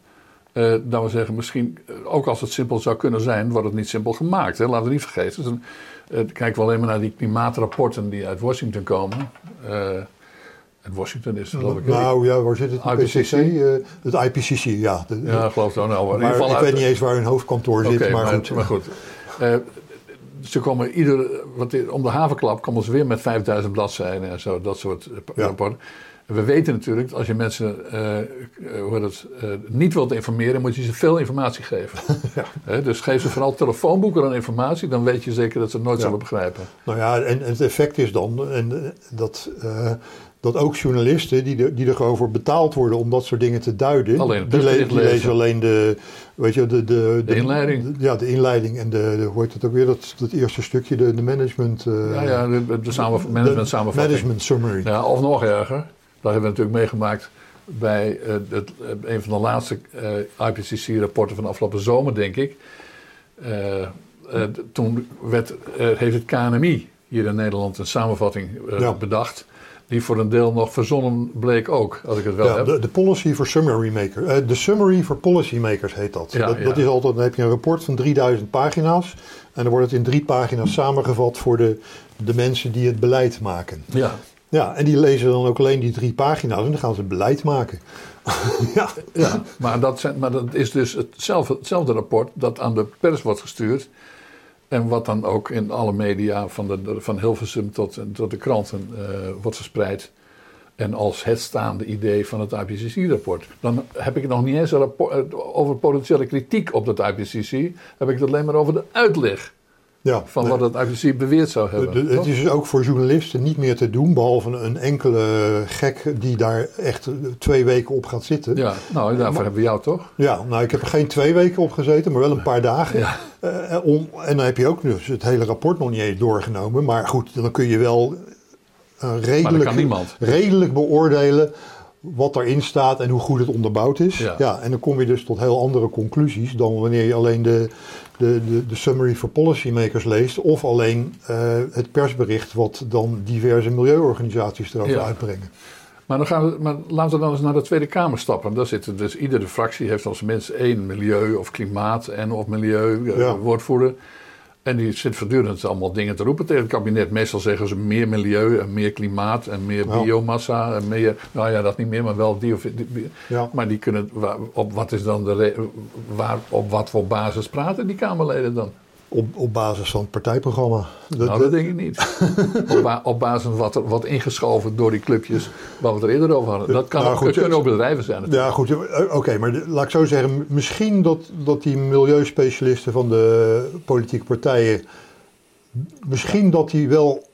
Uh, dat we zeggen, misschien, eh, ook als het simpel zou kunnen zijn, wordt het niet simpel gemaakt. Hè? Laten we niet vergeten. Dus uh, kijken we alleen maar naar die klimaatrapporten die uit Washington komen. Uh, Washington is geloof ik. Nou ja, waar zit het? IPCC? Uh, het IPCC, ja. De, ja, geloof ik nou. In maar ieder geval ik weet niet eens waar hun hoofdkantoor zit, maar, maar, goed. Maar goed ze komen ieder, wat, om de havenklap komen ze weer met 5000 bladzijden en zo, dat soort rapporten. We weten natuurlijk, als je mensen uh, hoe het, uh, niet wilt informeren, moet je ze veel informatie geven. ja. dus geef ze vooral telefoonboeken aan informatie, dan weet je zeker dat ze het nooit zullen begrijpen. Nou ja, en, het effect is dan en, dat dat ook journalisten die, die er gewoon voor betaald worden om dat soort dingen te duiden, alleen die, le die lezen alleen de, weet je, de, de, de, inleiding. ja, de inleiding en de, de hoe heet het ook weer, dat, dat eerste stukje, de, de management. Uh, ja, ja, de, management samenvatting. Management summary. Ja, of nog erger, dat hebben we natuurlijk meegemaakt bij uh, het, uh, een van de laatste IPCC-rapporten van de afgelopen zomer, denk ik. toen werd, heeft het KNMI hier in Nederland een samenvatting ja. bedacht die voor een deel nog verzonnen bleek ook, als ik het wel ja, heb. De, de Policy for Summary Makers. Uh, de Summary for Policy Makers heet dat. Ja, dat, dat, is altijd, dan heb je een rapport van 3000 pagina's. En dan wordt het in drie pagina's samengevat voor de, de mensen die het beleid maken. Ja. Ja, en die lezen dan ook alleen die drie pagina's en dan gaan ze beleid maken. ja. ja, maar dat, zijn, maar dat is dus hetzelfde, hetzelfde rapport dat aan de pers wordt gestuurd. En wat dan ook in alle media, van, de, van Hilversum tot, tot de kranten, uh, wordt verspreid. En als het staande idee van het IPCC-rapport. Dan heb ik het nog niet eens over potentiële kritiek op dat IPCC. Heb ik het alleen maar over de uitleg ja, van wat het IPCC beweerd zou hebben. het is dus ook voor journalisten niet meer te doen, behalve een enkele gek die daar echt twee weken op gaat zitten. Ja, nou daarvoor hebben we jou toch? Ja, nou ik heb er geen twee weken op gezeten, maar wel een paar dagen. Ja. Uh, om, en dan heb je ook dus het hele rapport nog niet eens doorgenomen. Maar goed, dan kun je wel uh, redelijk, redelijk beoordelen wat erin staat en hoe goed het onderbouwd is. Ja. ja. en dan kom je dus tot heel andere conclusies dan wanneer je alleen de, de, de, de summary for policymakers leest of alleen uh, het persbericht wat dan diverse milieuorganisaties erover ja. uitbrengen. Maar, dan gaan we, maar laten we dan eens naar de Tweede Kamer stappen. Daar zitten dus iedere fractie heeft als mensen één milieu of klimaat en of milieu uh, ja. woordvoerder. En die zit voortdurend allemaal dingen te roepen tegen het kabinet. Meestal zeggen ze meer milieu en meer klimaat en meer biomassa. En meer, nou ja, dat niet meer, maar wel die of die. Ja. Maar die kunnen, op wat is dan de, waar, op wat voor basis praten die Kamerleden dan? Op, op basis van het partijprogramma. nou, dat denk ik niet. op, op, basis van wat er wat ingeschoven door die clubjes waar we het er eerder over hadden. Dat kan nou, goed, kunnen ook bedrijven zijn. Natuurlijk. Ja, goed. Eh, oké, maar laat ik zo zeggen. Misschien dat, dat die milieuspecialisten van de politieke partijen. Misschien dat die wel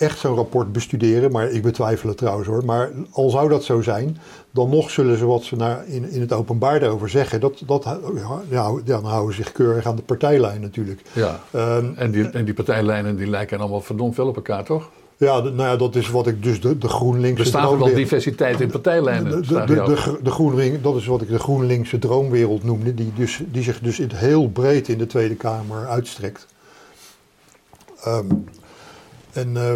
echt zo'n rapport bestuderen, maar ik betwijfel het trouwens hoor. Maar al zou dat zo zijn, dan nog zullen ze wat ze naar in, in het openbaar daarover zeggen, dat, dat, ja, dan houden ze zich keurig aan de partijlijn natuurlijk. Ja, Ehm, en die, en die partijlijnen die lijken allemaal verdomd veel op elkaar, toch? ja, de- nou ja, dat is wat ik dus de, de GroenLinkse Bestaat er wel diversiteit in partijlijnen? De, GroenLink, dat is wat ik de GroenLinkse droomwereld noemde, die, dus, die zich dus in, heel breed in de Tweede Kamer uitstrekt. Ehm, en eh,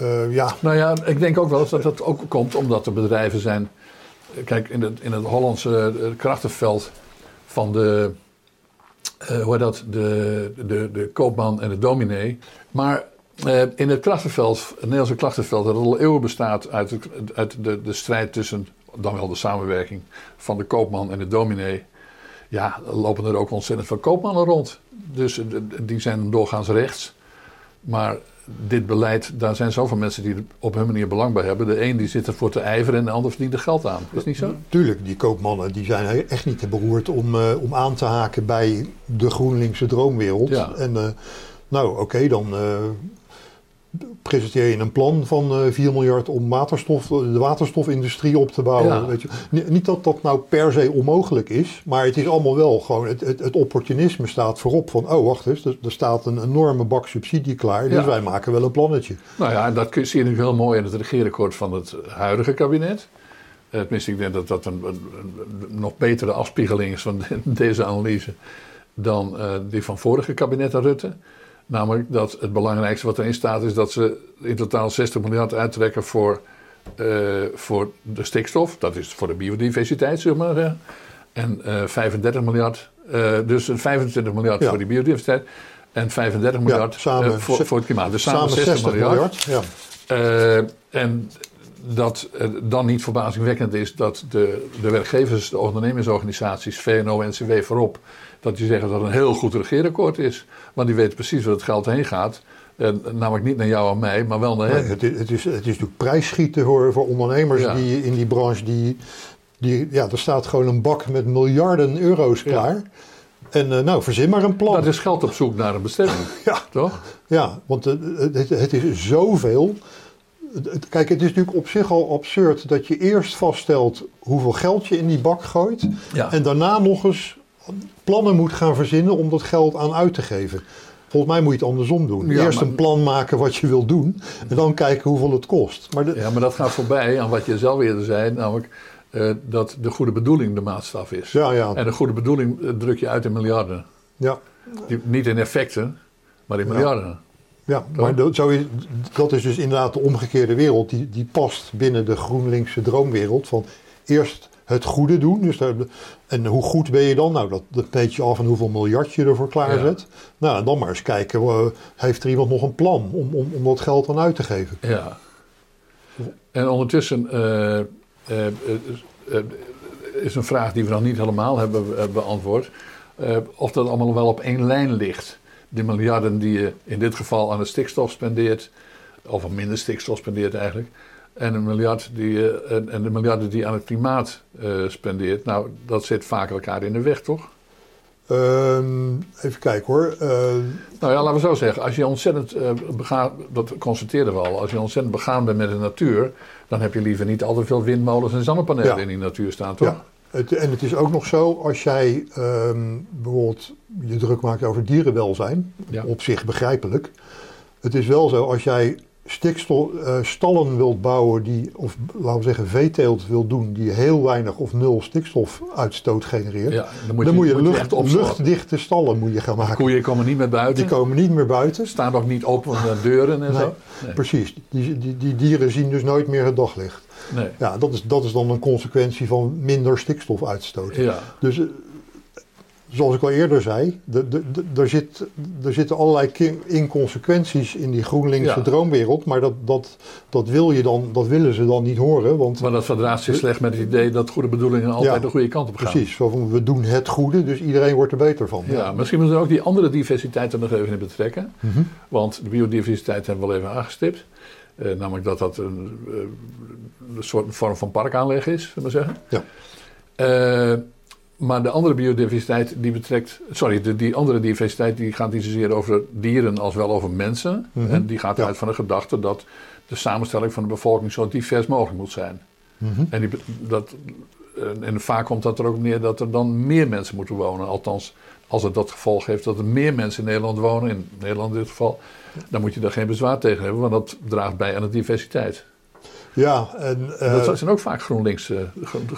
eh, ja, Nou ja, ik denk ook wel eens dat dat ook komt omdat er bedrijven zijn. Kijk, in het, in het Hollandse eh, krachtenveld van de. eh, hoe dat? De, de, de koopman en de dominee. Maar in het krachtenveld, het Nederlandse krachtenveld, dat al eeuwen bestaat uit, uit de, de strijd tussen. dan wel de samenwerking van de koopman en de dominee. Ja, lopen er ook ontzettend veel koopmannen rond. Dus die zijn doorgaans rechts. Maar dit beleid, daar zijn zoveel mensen die er op hun manier belang bij hebben. De een die zit ervoor te ijveren en de ander verdient er geld aan. Is niet zo? tuurlijk, die koopmannen die zijn echt niet te beroerd om, eh, om aan te haken bij de GroenLinkse droomwereld. Ja. En eh, nou, oké, dan eh, presenteer je een plan van eh 4 miljard om waterstof, de waterstofindustrie op te bouwen. Ja. Weet je. Ni- Niet dat dat nou per se onmogelijk is, maar het is allemaal wel gewoon, het, het, het opportunisme staat voorop van, oh wacht eens, er, er staat een enorme bak subsidie klaar, dus Ja. wij maken wel een plannetje. Nou ja, dat kun- zie je natuurlijk heel mooi in het regeerakkoord van het huidige kabinet. Eh, Tenminste, ik denk dat dat een, een- een nog betere afspiegeling is van deze analyse dan eh, die van vorige kabinetten Rutte. Namelijk dat het belangrijkste wat erin staat is dat ze in totaal 60 miljard uittrekken voor, eh, voor de stikstof. Dat is voor de biodiversiteit, zeg maar. En eh 35 miljard, eh, dus 25 miljard Ja. voor die biodiversiteit. En 35 miljard samen eh, voor, het klimaat. Dus samen, 60, miljard. ja. Eh, en dat eh, dan niet verbazingwekkend is dat de, de werkgevers, de ondernemersorganisaties, VNO en CW voorop, dat die zeggen dat het een heel goed regeerakkoord is. Want die weten precies waar het geld heen gaat. En, namelijk niet naar jou en mij, maar wel naar Nee, hen. het, is, het, is, het is natuurlijk prijsschieten voor, voor ondernemers Ja. die in die branche. Die, die, ja, er staat gewoon een bak met miljarden euro's Ja. klaar. En eh, nou, verzin maar een plan. Dat is geld op zoek naar een bestemming, Ja, toch? ja, want eh, het, het, is zoveel. Kijk, het is natuurlijk op zich al absurd dat je eerst vaststelt hoeveel geld je in die bak gooit. Ja. En daarna nog eens plannen moet gaan verzinnen om dat geld aan uit te geven. Volgens mij moet je het andersom doen. Ja, Eerst maar- een plan maken wat je wil doen. En dan kijken hoeveel het kost. Maar de, Ja, maar dat gaat voorbij aan wat je zelf eerder zei, namelijk eh, dat de goede bedoeling de maatstaf is. ja, ja, En de goede bedoeling eh, druk je uit in miljarden. ja. Die- niet in effecten, maar in Ja. miljarden. Ja, maar dat, zo is, dat is dus inderdaad de omgekeerde wereld. Die, die past binnen de GroenLinkse droomwereld. Van eerst het goede doen. Dus daar, en hoe goed ben je dan? Nou, dat, dat meet je af aan hoeveel miljard je ervoor klaarzet. Nou, en dan maar eens kijken. eh, heeft er iemand nog een plan om, om, om dat geld dan uit te geven? Ja. En ondertussen eh, eh, is een vraag die we nog niet helemaal hebben beantwoord. of dat allemaal wel op één lijn ligt. De miljarden die je in dit geval aan de stikstof spendeert, of aan minder stikstof spendeert eigenlijk. En, een miljard die, je- en, en de miljarden die je aan het klimaat eh, spendeert. Nou, dat zit vaak elkaar in de weg, toch? Ehm, even kijken hoor. Eh, Nou ja, laten we zo zeggen. Als je ontzettend eh, begaan, dat constateerden we al, als je ontzettend begaan bent met de natuur, dan heb je liever niet al te veel windmolens en zonnepanelen Ja. in die natuur staan, toch? ja. Het, en het is ook nog zo, als jij ehm, bijvoorbeeld je druk maakt over dierenwelzijn, Ja. op zich begrijpelijk. Het is wel zo, als jij stikstof, eh, stallen wilt bouwen, die, of laten we zeggen veeteelt wilt doen, die heel weinig of nul stikstofuitstoot genereert, Ja, dan moet dan je, moet je, moet lucht, opslaan. luchtdichte stallen moet je gaan maken. Koeien komen niet meer buiten. Die komen niet meer buiten. staan ook niet open de deuren en Nee. zo. Nee. Precies, die, die, die dieren zien dus nooit meer het daglicht. nee. Ja, dat is, dat is dan een consequentie van minder stikstofuitstoot. Ja. Dus eh, zoals ik al eerder zei, er, zit, er zitten allerlei inconsequenties in die GroenLinkse Ja. droomwereld. Maar dat, dat, dat, wil je dan, dat willen ze dan niet horen. Want Maar dat verdraagt zich slecht met het idee dat goede bedoelingen altijd Ja, de goede kant op gaan. precies, van, we doen het goede, dus iedereen wordt er beter van. Ja, misschien moeten we ook die andere diversiteit er nog even in betrekken. Mhm. Want de biodiversiteit hebben we al even aangestipt. Eh, namelijk dat dat een, eh, een soort vorm van parkaanleg is, zullen we zeggen. Ja. Eh, maar de andere biodiversiteit die betrekt. Sorry, de, die andere diversiteit die gaat niet zozeer over dieren als wel over mensen. Mhm. En die gaat Ja. uit van de gedachte dat de samenstelling van de bevolking zo divers mogelijk moet zijn. Mhm. En, die, dat, en, en vaak komt dat er ook neer dat er dan meer mensen moeten wonen. Althans, als het dat gevolg heeft dat er meer mensen in Nederland wonen, in Nederland in dit geval, dan moet je daar geen bezwaar tegen hebben, want dat draagt bij aan de diversiteit. Ja, en, eh, dat zijn ook vaak GroenLinks. eh,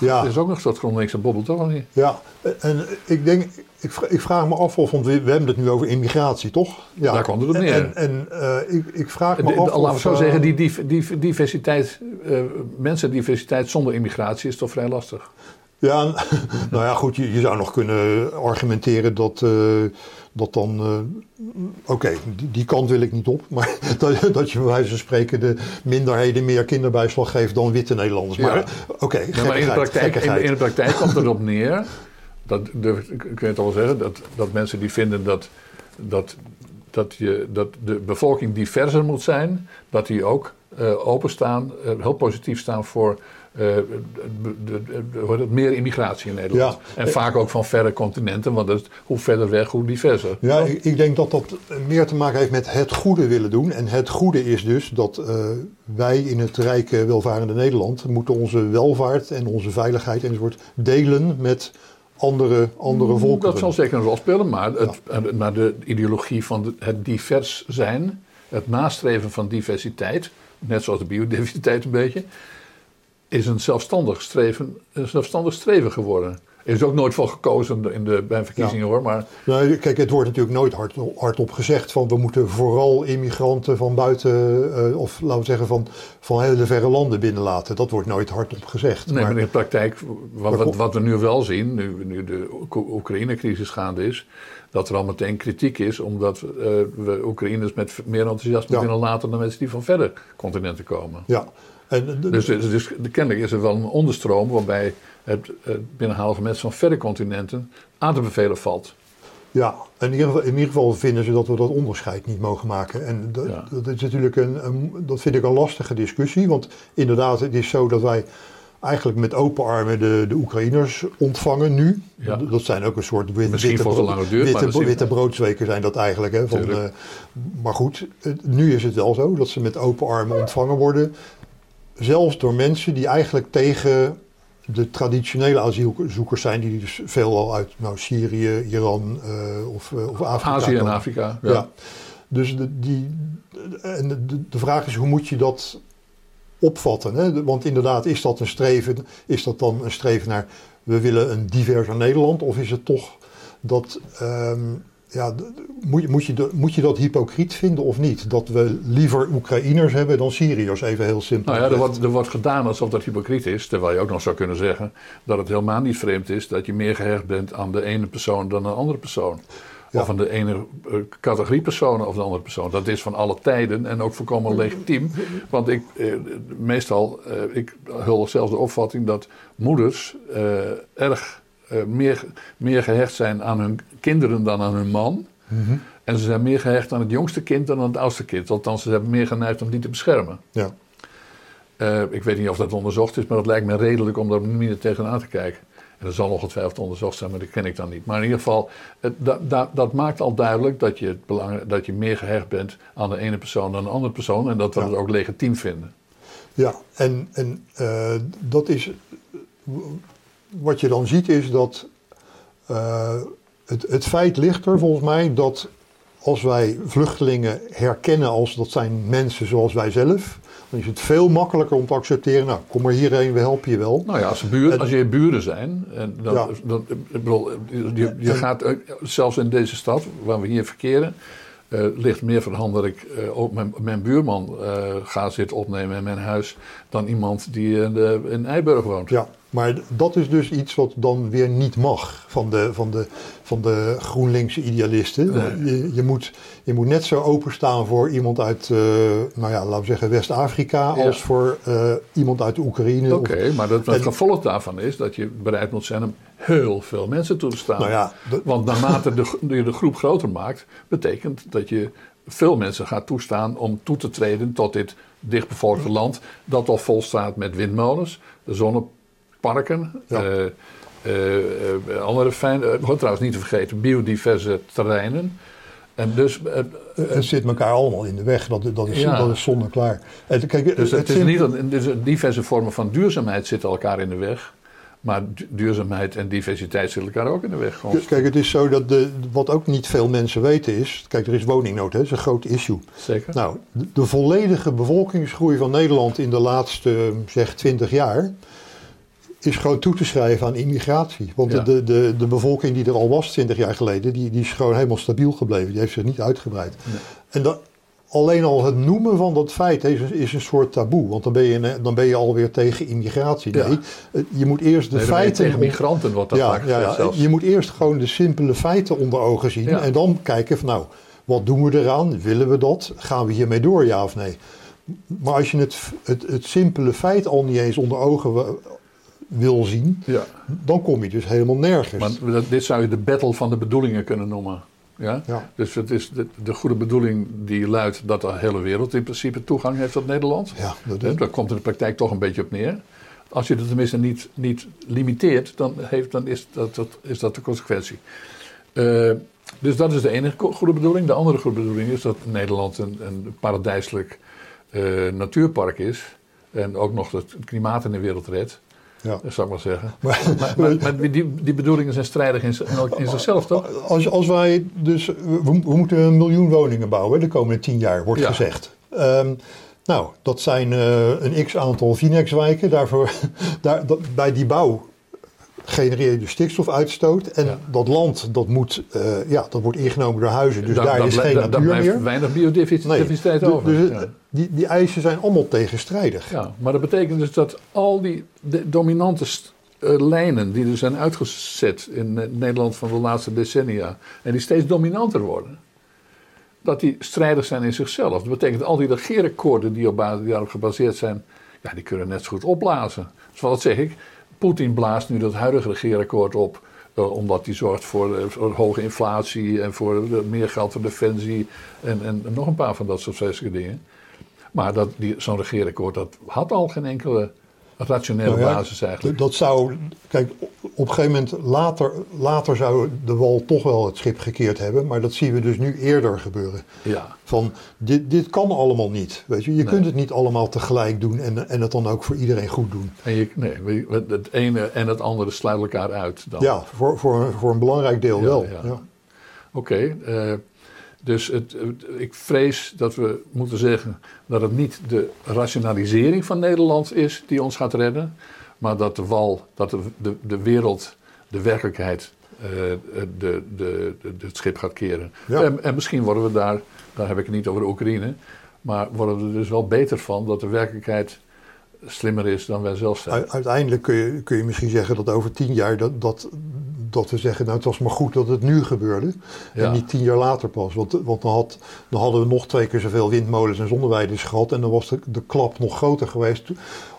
Ja. Er is ook nog een soort GroenLinks en bobbel toch niet? ja, en ik denk, ik, ik vraag me af of, want we, we hebben het nu over immigratie, toch? Ja. Daar komt het op neer. En, en eh, ik, ik vraag me de- af laten we of, zo eh, zeggen, die, die, die diversiteit, eh mensendiversiteit zonder immigratie is toch vrij lastig. Ja, nou ja, goed, je, je zou nog kunnen argumenteren dat, eh, dat dan... eh, Oké, die, die kant wil ik niet op. Maar dat, dat je bij wijze van spreken de minderheden meer kinderbijslag geeft dan witte Nederlanders. Maar Ja. eh, oké, Ja, maar in de, praktijk, in, in de praktijk komt het erop neer, dat durf, ik- het al wel zeggen, dat, dat mensen die vinden dat, dat, dat, je, dat de bevolking diverser moet zijn, dat die ook eh, openstaan, heel positief staan voor eh, de- hoe heet het, meer immigratie in Nederland. Ja. En vaak ook van verre continenten, want dat, hoe verder weg, hoe diverser. Ja, ik, ik denk dat dat meer te maken heeft met het goede willen doen. En het goede is dus dat eh, wij in het rijke, welvarende Nederland moeten onze welvaart en onze veiligheid enzovoort delen met andere, andere volkeren. Mm, Dat zal zeker een rol spelen, maar, het, maar de ideologie van het divers zijn, het nastreven van diversiteit, net zoals de biodiversiteit een beetje, is een zelfstandig streven, een zelfstandig streven geworden. Er is ook nooit voor gekozen in de, bij verkiezingen hoor, maar Nou, kijk, het wordt natuurlijk nooit hard, hardop gezegd van we moeten vooral immigranten van buiten, eh, of laten we zeggen van, van hele verre landen binnenlaten. Dat wordt nooit hardop gezegd. Nee, maar maar, in de praktijk, wat, wat, we nu wel zien, nu, nu de Oek- Oekraïne-crisis gaande is, dat er al meteen kritiek is, omdat eh, we Oekraïners met meer enthousiasme Ja. willen laten dan mensen die van verre continenten komen. ja. En, Dus, dus, dus kennelijk is er wel een onderstroom waarbij het, het binnenhalen van mensen van verre continenten aan te bevelen valt. Ja, in ieder, geval, in ieder geval vinden ze dat we dat onderscheid niet mogen maken. En dat, Ja. dat is natuurlijk een, een- dat vind ik een lastige discussie. Want inderdaad, het is zo dat wij eigenlijk met open armen de, de Oekraïners ontvangen nu. Ja. Dat zijn ook een soort wit, witte, duurt, witte, witte broodsweken zijn dat eigenlijk. Hè, van, eh, maar goed, nu is het wel zo dat ze met open armen ontvangen worden. Zelfs door mensen die eigenlijk tegen de traditionele asielzoekers zijn, die dus veelal uit nou, Syrië, Iran eh, of, eh, of Afrika Azië en. Afrika. Ja. Ja. Dus de, die, en de, de vraag is hoe moet je dat opvatten? Hè? Want inderdaad, is dat een streven? Is dat dan een streven naar we willen een diverser Nederland? Of is het toch dat. ehm, ja, moet, je- moet, je, de- moet je dat hypocriet vinden of niet? Dat we liever Oekraïners hebben dan Syriërs, even heel simpel. Nou ja, er wordt, er wordt gedaan alsof dat hypocriet is. Terwijl je ook nog zou kunnen zeggen dat het helemaal niet vreemd is dat je meer gehecht bent aan de ene persoon dan een andere persoon. Ja. Of aan de ene eh, categorie personen of de andere persoon. Dat is van alle tijden en ook volkomen legitiem. Want ik, eh, meestal, eh, ik hul zelfs de opvatting dat moeders eh, erg eh, meer, meer gehecht zijn aan hun kinderen dan aan hun man. Mhm. En ze zijn meer gehecht aan het jongste kind dan aan het oudste kind. Althans, ze hebben meer geneigd om die te beschermen. Ja. Eh, ik weet niet of dat onderzocht is, maar het lijkt me redelijk om daar minder tegenaan te kijken. En dat zal ongetwijfeld onderzocht zijn, maar dat ken ik dan niet. Maar in ieder geval, het, da- da- dat maakt al duidelijk dat je, het belang, dat je meer gehecht bent aan de ene persoon dan de andere persoon. En dat we Ja. het ook legitiem vinden. Ja, en, en eh, dat is. Wat je dan ziet is dat. eh, het, het feit ligt er volgens mij dat. Als wij vluchtelingen herkennen als dat zijn mensen zoals wij zelf. dan is het veel makkelijker om te accepteren. Nou, kom maar hierheen, we helpen je wel. Nou ja, als, buur, als je buren zijn, en dan, Ja. dan, ik bedoel, je, je En- gaat, eh, zelfs in deze stad waar we hier verkeren, eh, ligt meer de hand dat ik eh, ook mijn, mijn buurman eh, ga zitten opnemen in mijn huis dan iemand die in, de, in Eiburg woont. Ja, maar dat is dus iets wat dan weer niet mag van de, van de, van de GroenLinkse idealisten. Nee. Je, je, moet, je moet net zo openstaan voor iemand uit, eh, nou ja, laten we zeggen West-Afrika, Ja. als voor eh, iemand uit de Oekraïne. Oké, maar dat, het gevolg daarvan is dat je bereid moet zijn om heel veel mensen toe te staan. Nou ja, Want naarmate de, je de groep groter maakt, betekent dat je veel mensen gaat toestaan om toe te treden tot dit dichtbevolkte land. Dat al vol staat met windmolens, zonneparken, Ja. eh, andere fijn, uh, trouwens niet te vergeten, biodiverse terreinen. En dus, het zit elkaar allemaal in de weg, dat, dat, is, ja. dat is. En, kijk, dus het, het is niet dat, dus diverse vormen van duurzaamheid zitten elkaar in de weg. Maar duurzaamheid en diversiteit zitten elkaar ook in de weg. Kijk, het is zo dat de, wat ook niet veel mensen weten is. Kijk, er is woningnood, hè? dat is een groot issue. Zeker. Nou, de, volledige bevolkingsgroei van Nederland in de laatste, zeg, 20 jaar. Is gewoon toe te schrijven aan immigratie. Want de, de, de bevolking die er al was 20 jaar geleden. die, die is gewoon helemaal stabiel gebleven. Die heeft zich niet uitgebreid. En dat, alleen al het noemen van dat feit is, is een soort taboe. Want dan ben je, dan ben je alweer tegen immigratie. Nee, je moet eerst de feiten... tegen migranten wordt dat ja, vaak ja, Je moet eerst gewoon de simpele feiten onder ogen zien. En dan kijken van nou, wat doen we eraan? Willen we dat? Gaan we hiermee door, ja of nee? Maar als je het, het, het simpele feit al niet eens onder ogen wil zien... Ja. dan kom je dus helemaal nergens. Maar dit zou je de battle van de bedoelingen kunnen noemen. Ja? Dus het is de, de, goede bedoeling die luidt dat de hele wereld in principe toegang heeft tot Nederland. Ja, dat is. Daar komt in de praktijk toch een beetje op neer. Als je het tenminste niet, niet limiteert, dan, heeft, dan is, dat, dat, is dat de consequentie. Uh, dus dat is de enige goede bedoeling. De andere goede bedoeling is dat Nederland een, een paradijselijk uh, natuurpark is. En ook nog het klimaat in de wereld redt. Ja. Dat zou ik maar zeggen. Maar, maar, maar, die, die bedoelingen zijn strijdig in, in zichzelf, toch? Als, als wij dus, we, we, moeten een miljoen woningen bouwen de komende tien jaar, wordt gezegd. Um, nou, dat zijn uh, een x-aantal Vinex-wijken. Daarvoor, daar, dat, bij die bouw genereer je dus stikstofuitstoot. En dat land, dat, moet, uh, ja, dat wordt ingenomen door huizen. Dus daar is geen natuur meer. Daar weinig biodiversiteit nee, over. Dus, ja. Die, die eisen zijn allemaal tegenstrijdig. Ja, maar dat betekent dus dat al die dominante uh, lijnen die er zijn uitgezet in Nederland van de laatste decennia... en die steeds dominanter worden... dat die strijdig zijn in zichzelf. Dat betekent al die regeerakkoorden die, op, die daarop gebaseerd zijn... ja, die kunnen net zo goed opblazen. Dus wat zeg ik... Poetin blaast nu dat huidige regeerakkoord op. Uh, omdat hij zorgt voor, hoge inflatie en voor meer geld voor defensie. En, en, nog een paar van dat soort dingen. Maar dat, zo'n regeerakkoord dat had al geen enkele rationele nou basis eigenlijk. Dat zou, kijk, op een gegeven moment later, later zou de wal toch wel het schip gekeerd hebben, maar dat zien we dus nu eerder gebeuren. Ja. Van dit, dit kan allemaal niet. Weet je, je kunt het niet allemaal tegelijk doen en, en het dan ook voor iedereen goed doen. En je, nee, het ene en het andere sluiten elkaar uit. Dan. Ja, voor, voor, voor een belangrijk deel wel. Ja. Oké. Okay, uh, eh, dus het, ik vrees dat we moeten zeggen dat het niet de rationalisering van Nederland is die ons gaat redden, maar dat de wal, dat de, de, de wereld, de werkelijkheid, uh, de, de, de, het schip gaat keren. En, en, misschien worden we daar, daar heb ik het niet over de Oekraïne, maar worden we er dus wel beter van dat de werkelijkheid slimmer is dan wij zelf zijn. Uiteindelijk kun je, kun je misschien zeggen dat over tien jaar dat, dat, dat we zeggen, nou het was maar goed dat het nu gebeurde. En niet tien jaar later pas. Want, want dan, had, dan hadden we nog twee keer zoveel windmolens en zonneweiders gehad. En dan was de, de klap nog groter geweest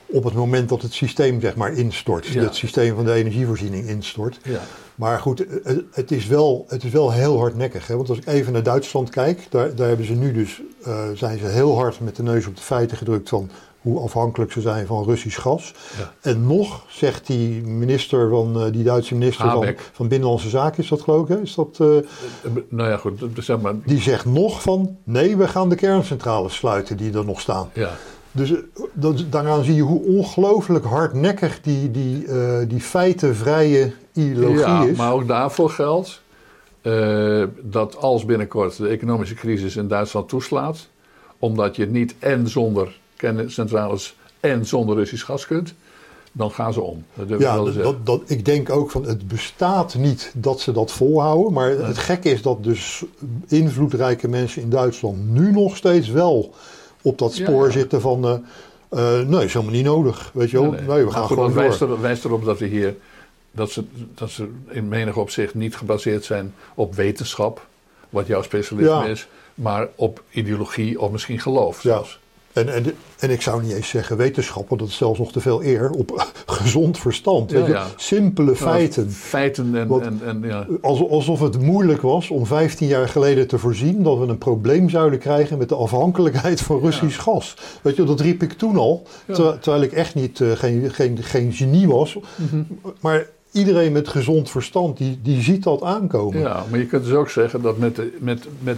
op het moment dat het systeem zeg maar instort. Het systeem van de energievoorziening instort. Ja. Maar goed, het is wel, het is wel heel hardnekkig. Hè? Want als ik even naar Duitsland kijk, daar, daar hebben ze nu dus, uh, zijn ze heel hard met de neus op de feiten gedrukt van hoe afhankelijk ze zijn van Russisch gas. Ja. En nog zegt die minister van, uh, die Duitse minister van, van, Binnenlandse Zaken, is dat geloof ik? Is dat, uh, nou ja, goed, zeg maar. Die zegt nog van, nee, we gaan de kerncentrales sluiten die er nog staan. Ja. Dus dat, daaraan zie je hoe ongelooflijk hardnekkig die, die, uh, die feitenvrije ideologie ja, is. maar ook daarvoor geldt dat als binnenkort de economische crisis in Duitsland toeslaat, omdat je niet en zonder kerncentrales en zonder Russisch gas kunt, dan gaan ze om. Dat ja, dat, dat, ik denk ook van het bestaat niet dat ze dat volhouden. Maar het gekke is dat dus invloedrijke mensen in Duitsland nu nog steeds wel op dat spoor zitten van. Uh, uh, nee, is helemaal niet nodig. Weet je wel? Nee, we gaan gewoon wijst, er, wijst erop dat we hier. Dat ze, dat ze in menig opzicht niet gebaseerd zijn op wetenschap, wat jouw specialisme is, maar op ideologie of misschien geloof zelfs. En, en, en ik zou niet eens zeggen wetenschappen, dat is zelfs nog te veel eer, op gezond verstand. weet je? Simpele feiten. Feiten en, en, en, ja. Alsof het moeilijk was om 15 jaar geleden te voorzien dat we een probleem zouden krijgen met de afhankelijkheid van Russisch gas. Weet je, dat riep ik toen al, terwijl ik echt niet, uh, geen, geen, geen genie was. Mhm. Maar iedereen met gezond verstand, die, die ziet dat aankomen. Ja, maar je kunt dus ook zeggen dat met, de, met, met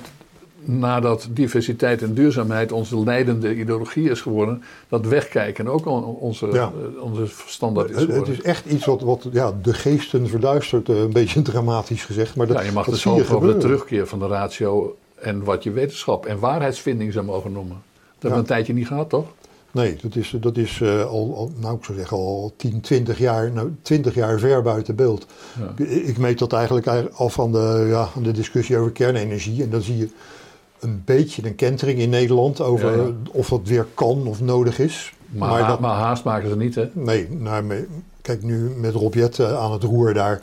nadat diversiteit en duurzaamheid onze leidende ideologie is geworden, dat wegkijken ook onze, Ja. eh, onze standaard is Het, het geworden. is echt iets wat, wat ja, de geesten verduistert, eh, een beetje dramatisch gezegd. Maar dat, ja, je mag dus zie je hopen op de terugkeer van de ratio en wat je wetenschap en waarheidsvinding zou mogen noemen. Dat hebben we Ja. een tijdje niet gehad, toch? Nee, dat is, dat is eh, al, al, nou ik zou zeggen al 10, 20 jaar, nou, 20 jaar ver buiten beeld. Ja. Ik, ik meet dat eigenlijk al van de, ja, van de discussie over kernenergie. En dan zie je een beetje een kentering in Nederland over Ja, ja. of dat weer kan of nodig is. Maar, dat- maar haast maken ze niet, hè? Nee, nou, kijk nu met Robjet aan het roer daar.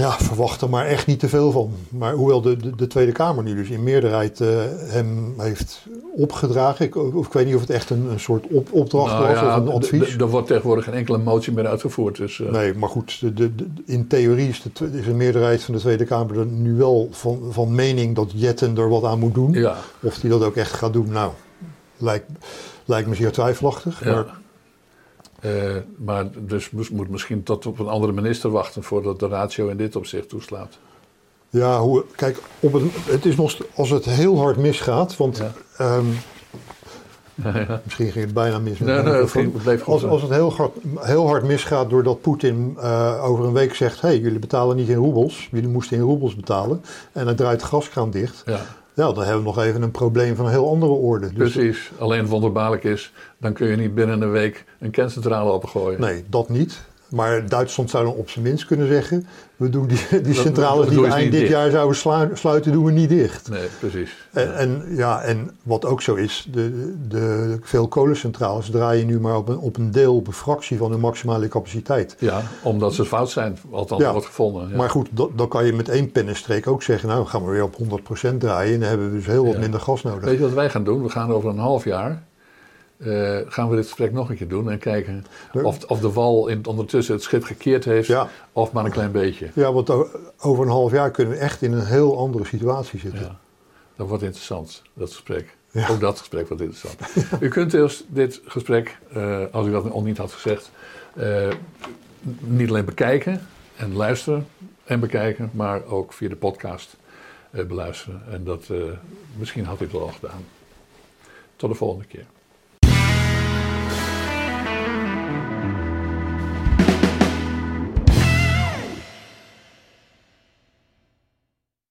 Ja, verwacht er maar echt niet te veel van. Maar hoewel de, de, de Tweede Kamer nu dus in meerderheid eh, hem heeft opgedragen. Ik, of, ik weet niet of het echt een, een soort op, opdracht Nou was ja, of een advies. Er wordt tegenwoordig geen enkele motie meer uitgevoerd. Dus, eh, Nee, maar goed, de, de, in theorie is, de, is meerderheid van de Tweede Kamer er nu wel van, van mening dat Jetten er wat aan moet doen. ja, Of hij dat ook echt gaat doen, nou, lijkt, lijkt me zeer twijfelachtig. ja. Maar Eh, maar dus moest- moet misschien tot op een andere minister wachten voordat de ratio in dit opzicht toeslaat. Ja, hoe, kijk, op het, het is nog, als het heel hard misgaat, want Ja. ehm, ja. misschien ging het bijna mis met Nee, het als, als het heel hard, heel hard misgaat doordat Poetin eh, over een week zegt: hé, hey, jullie betalen niet in roebels, jullie moesten in roebels betalen, en hij draait de gaskraan dicht, Ja, ja, dan hebben we nog even een probleem van een heel andere orde. Dus precies. Alleen wonderbaarlijk is, dan kun je niet binnen een week een kerncentrale opgooien. nee, dat niet. Maar Duitsland zou dan op zijn minst kunnen zeggen: we doen die, die centrales die we eind dit dicht. jaar zouden slu- sluiten, doen we niet dicht. Nee, precies. En, en, ja, en wat ook zo is, de, de, veel kolencentrales draaien nu maar op een, op een deel, op een fractie van hun maximale capaciteit. Ja, omdat ze fout zijn, althans Ja. wordt gevonden. Ja. Maar goed, dat- dan kan je met één pennenstreek ook zeggen, nou gaan we weer op 100% draaien en dan hebben we dus heel wat minder gas nodig. Weet je wat wij gaan doen? We gaan over een half jaar eh, gaan we dit gesprek nog een keer doen en kijken of, of de wal in, ondertussen het schip gekeerd heeft Ja. of maar een klein beetje. Ja, want over een half jaar kunnen we echt in een heel andere situatie zitten. Ja. Dat wordt interessant, dat gesprek. Ja. Ook dat gesprek wordt interessant. U kunt dus dit gesprek, eh, als u dat nog niet had gezegd, eh, niet alleen bekijken en luisteren en bekijken, maar ook via de podcast beluisteren. En dat, misschien had u het wel al gedaan. Tot de volgende keer.